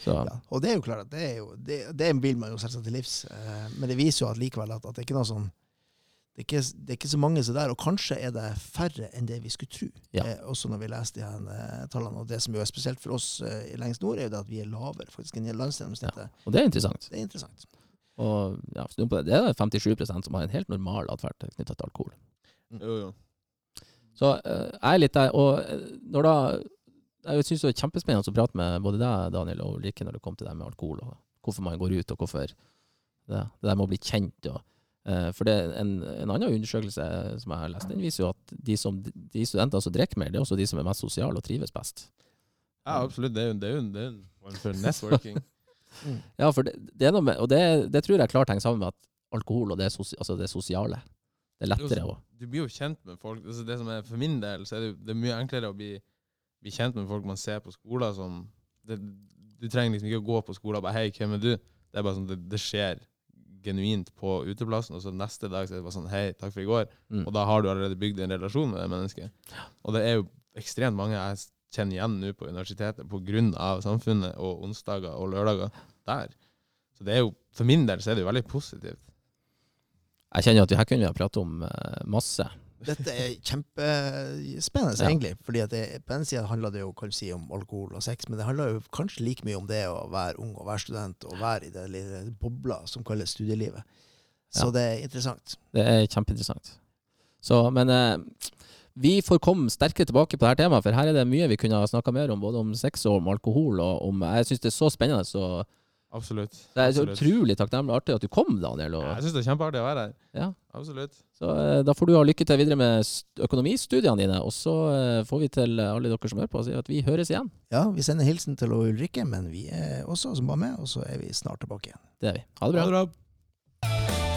Så Ja. Og det er jo klart at det er jo det, det vil man jo selvsagt til livs. Eh, men det viser jo at likevel at, at det er ikke noe sånn det er, ikke, det er ikke så mange som der, og kanskje er det færre enn det vi skulle tro. Ja. Eh, også når vi leser de her eh, tallene. Og det som jo er spesielt for oss eh, i lengst nord, er jo det at vi er lavere faktisk enn landsgjennomsnittet. Og det er interessant. Det er interessant. Og ja, snu på det. det er 57% som har en helt normal atferd knytta til alkohol. Jo, jo. Så eh, jeg er litt der. Og eh, når da Jeg syns det er kjempespennende å prate med både deg, Daniel, og Ulrikke når det kom til det med alkohol, og hvorfor man går ut, og hvorfor det, det der med å bli kjent. Og, for det er en, en annen undersøkelse som jeg har lest, den viser jo at de, som, de studentene som drikker mer, det er også de som er mest sosiale og trives best. Ja, absolutt. Det er jo det er jo, det er jo en form for networking. Ja, for det, det er noe med Og det, det tror jeg klart henger sammen med at alkohol og det, altså det sosiale. Det er lettere også. Du blir jo kjent med folk. Altså det som er, for min del så er det, det er mye enklere å bli, bli kjent med folk man ser på skoler som det, Du trenger liksom ikke å gå på skolen og bare 'Hei, hvem er du?' Det er bare sånn, det, det skjer genuint på uteplassen, og så neste dag så er det bare sånn 'Hei, takk for i går'. Mm. Og da har du allerede bygd en relasjon med det mennesket. Og det er jo ekstremt mange jeg kjenner igjen nå på universitetet pga. samfunnet og onsdager og lørdager der. Så det er jo, for min del så er det jo veldig positivt. Jeg kjenner at det her kunne vi ha pratet om eh, masse. Dette er kjempespennende, Ja. egentlig. fordi at det, På den sida handler det jo si, om alkohol og sex, men det handler jo kanskje like mye om det å være ung og være student og være i det lille bobla som kalles studielivet. Så Ja. det er interessant. Det er kjempeinteressant. Så, men eh, vi får komme sterkere tilbake på dette temaet, for her er det mye vi kunne ha snakka mer om, både om sex og om alkohol. Og om, jeg syns det er så spennende. Så Absolutt. det er så Absolutt. utrolig takknemlig artig at du kom, Daniel. Og, Ja, Jeg syns det er kjempeartig å være her. Ja. Absolutt. Så eh, da får du ha lykke til videre med økonomistudiene dine, og så eh, får vi til alle dere som hører på, si at vi høres igjen. Ja, vi sender hilsen til Ulrikke, men vi er også som var med, og så er vi snart tilbake igjen. Det er vi. Ha det bra. Ha det bra.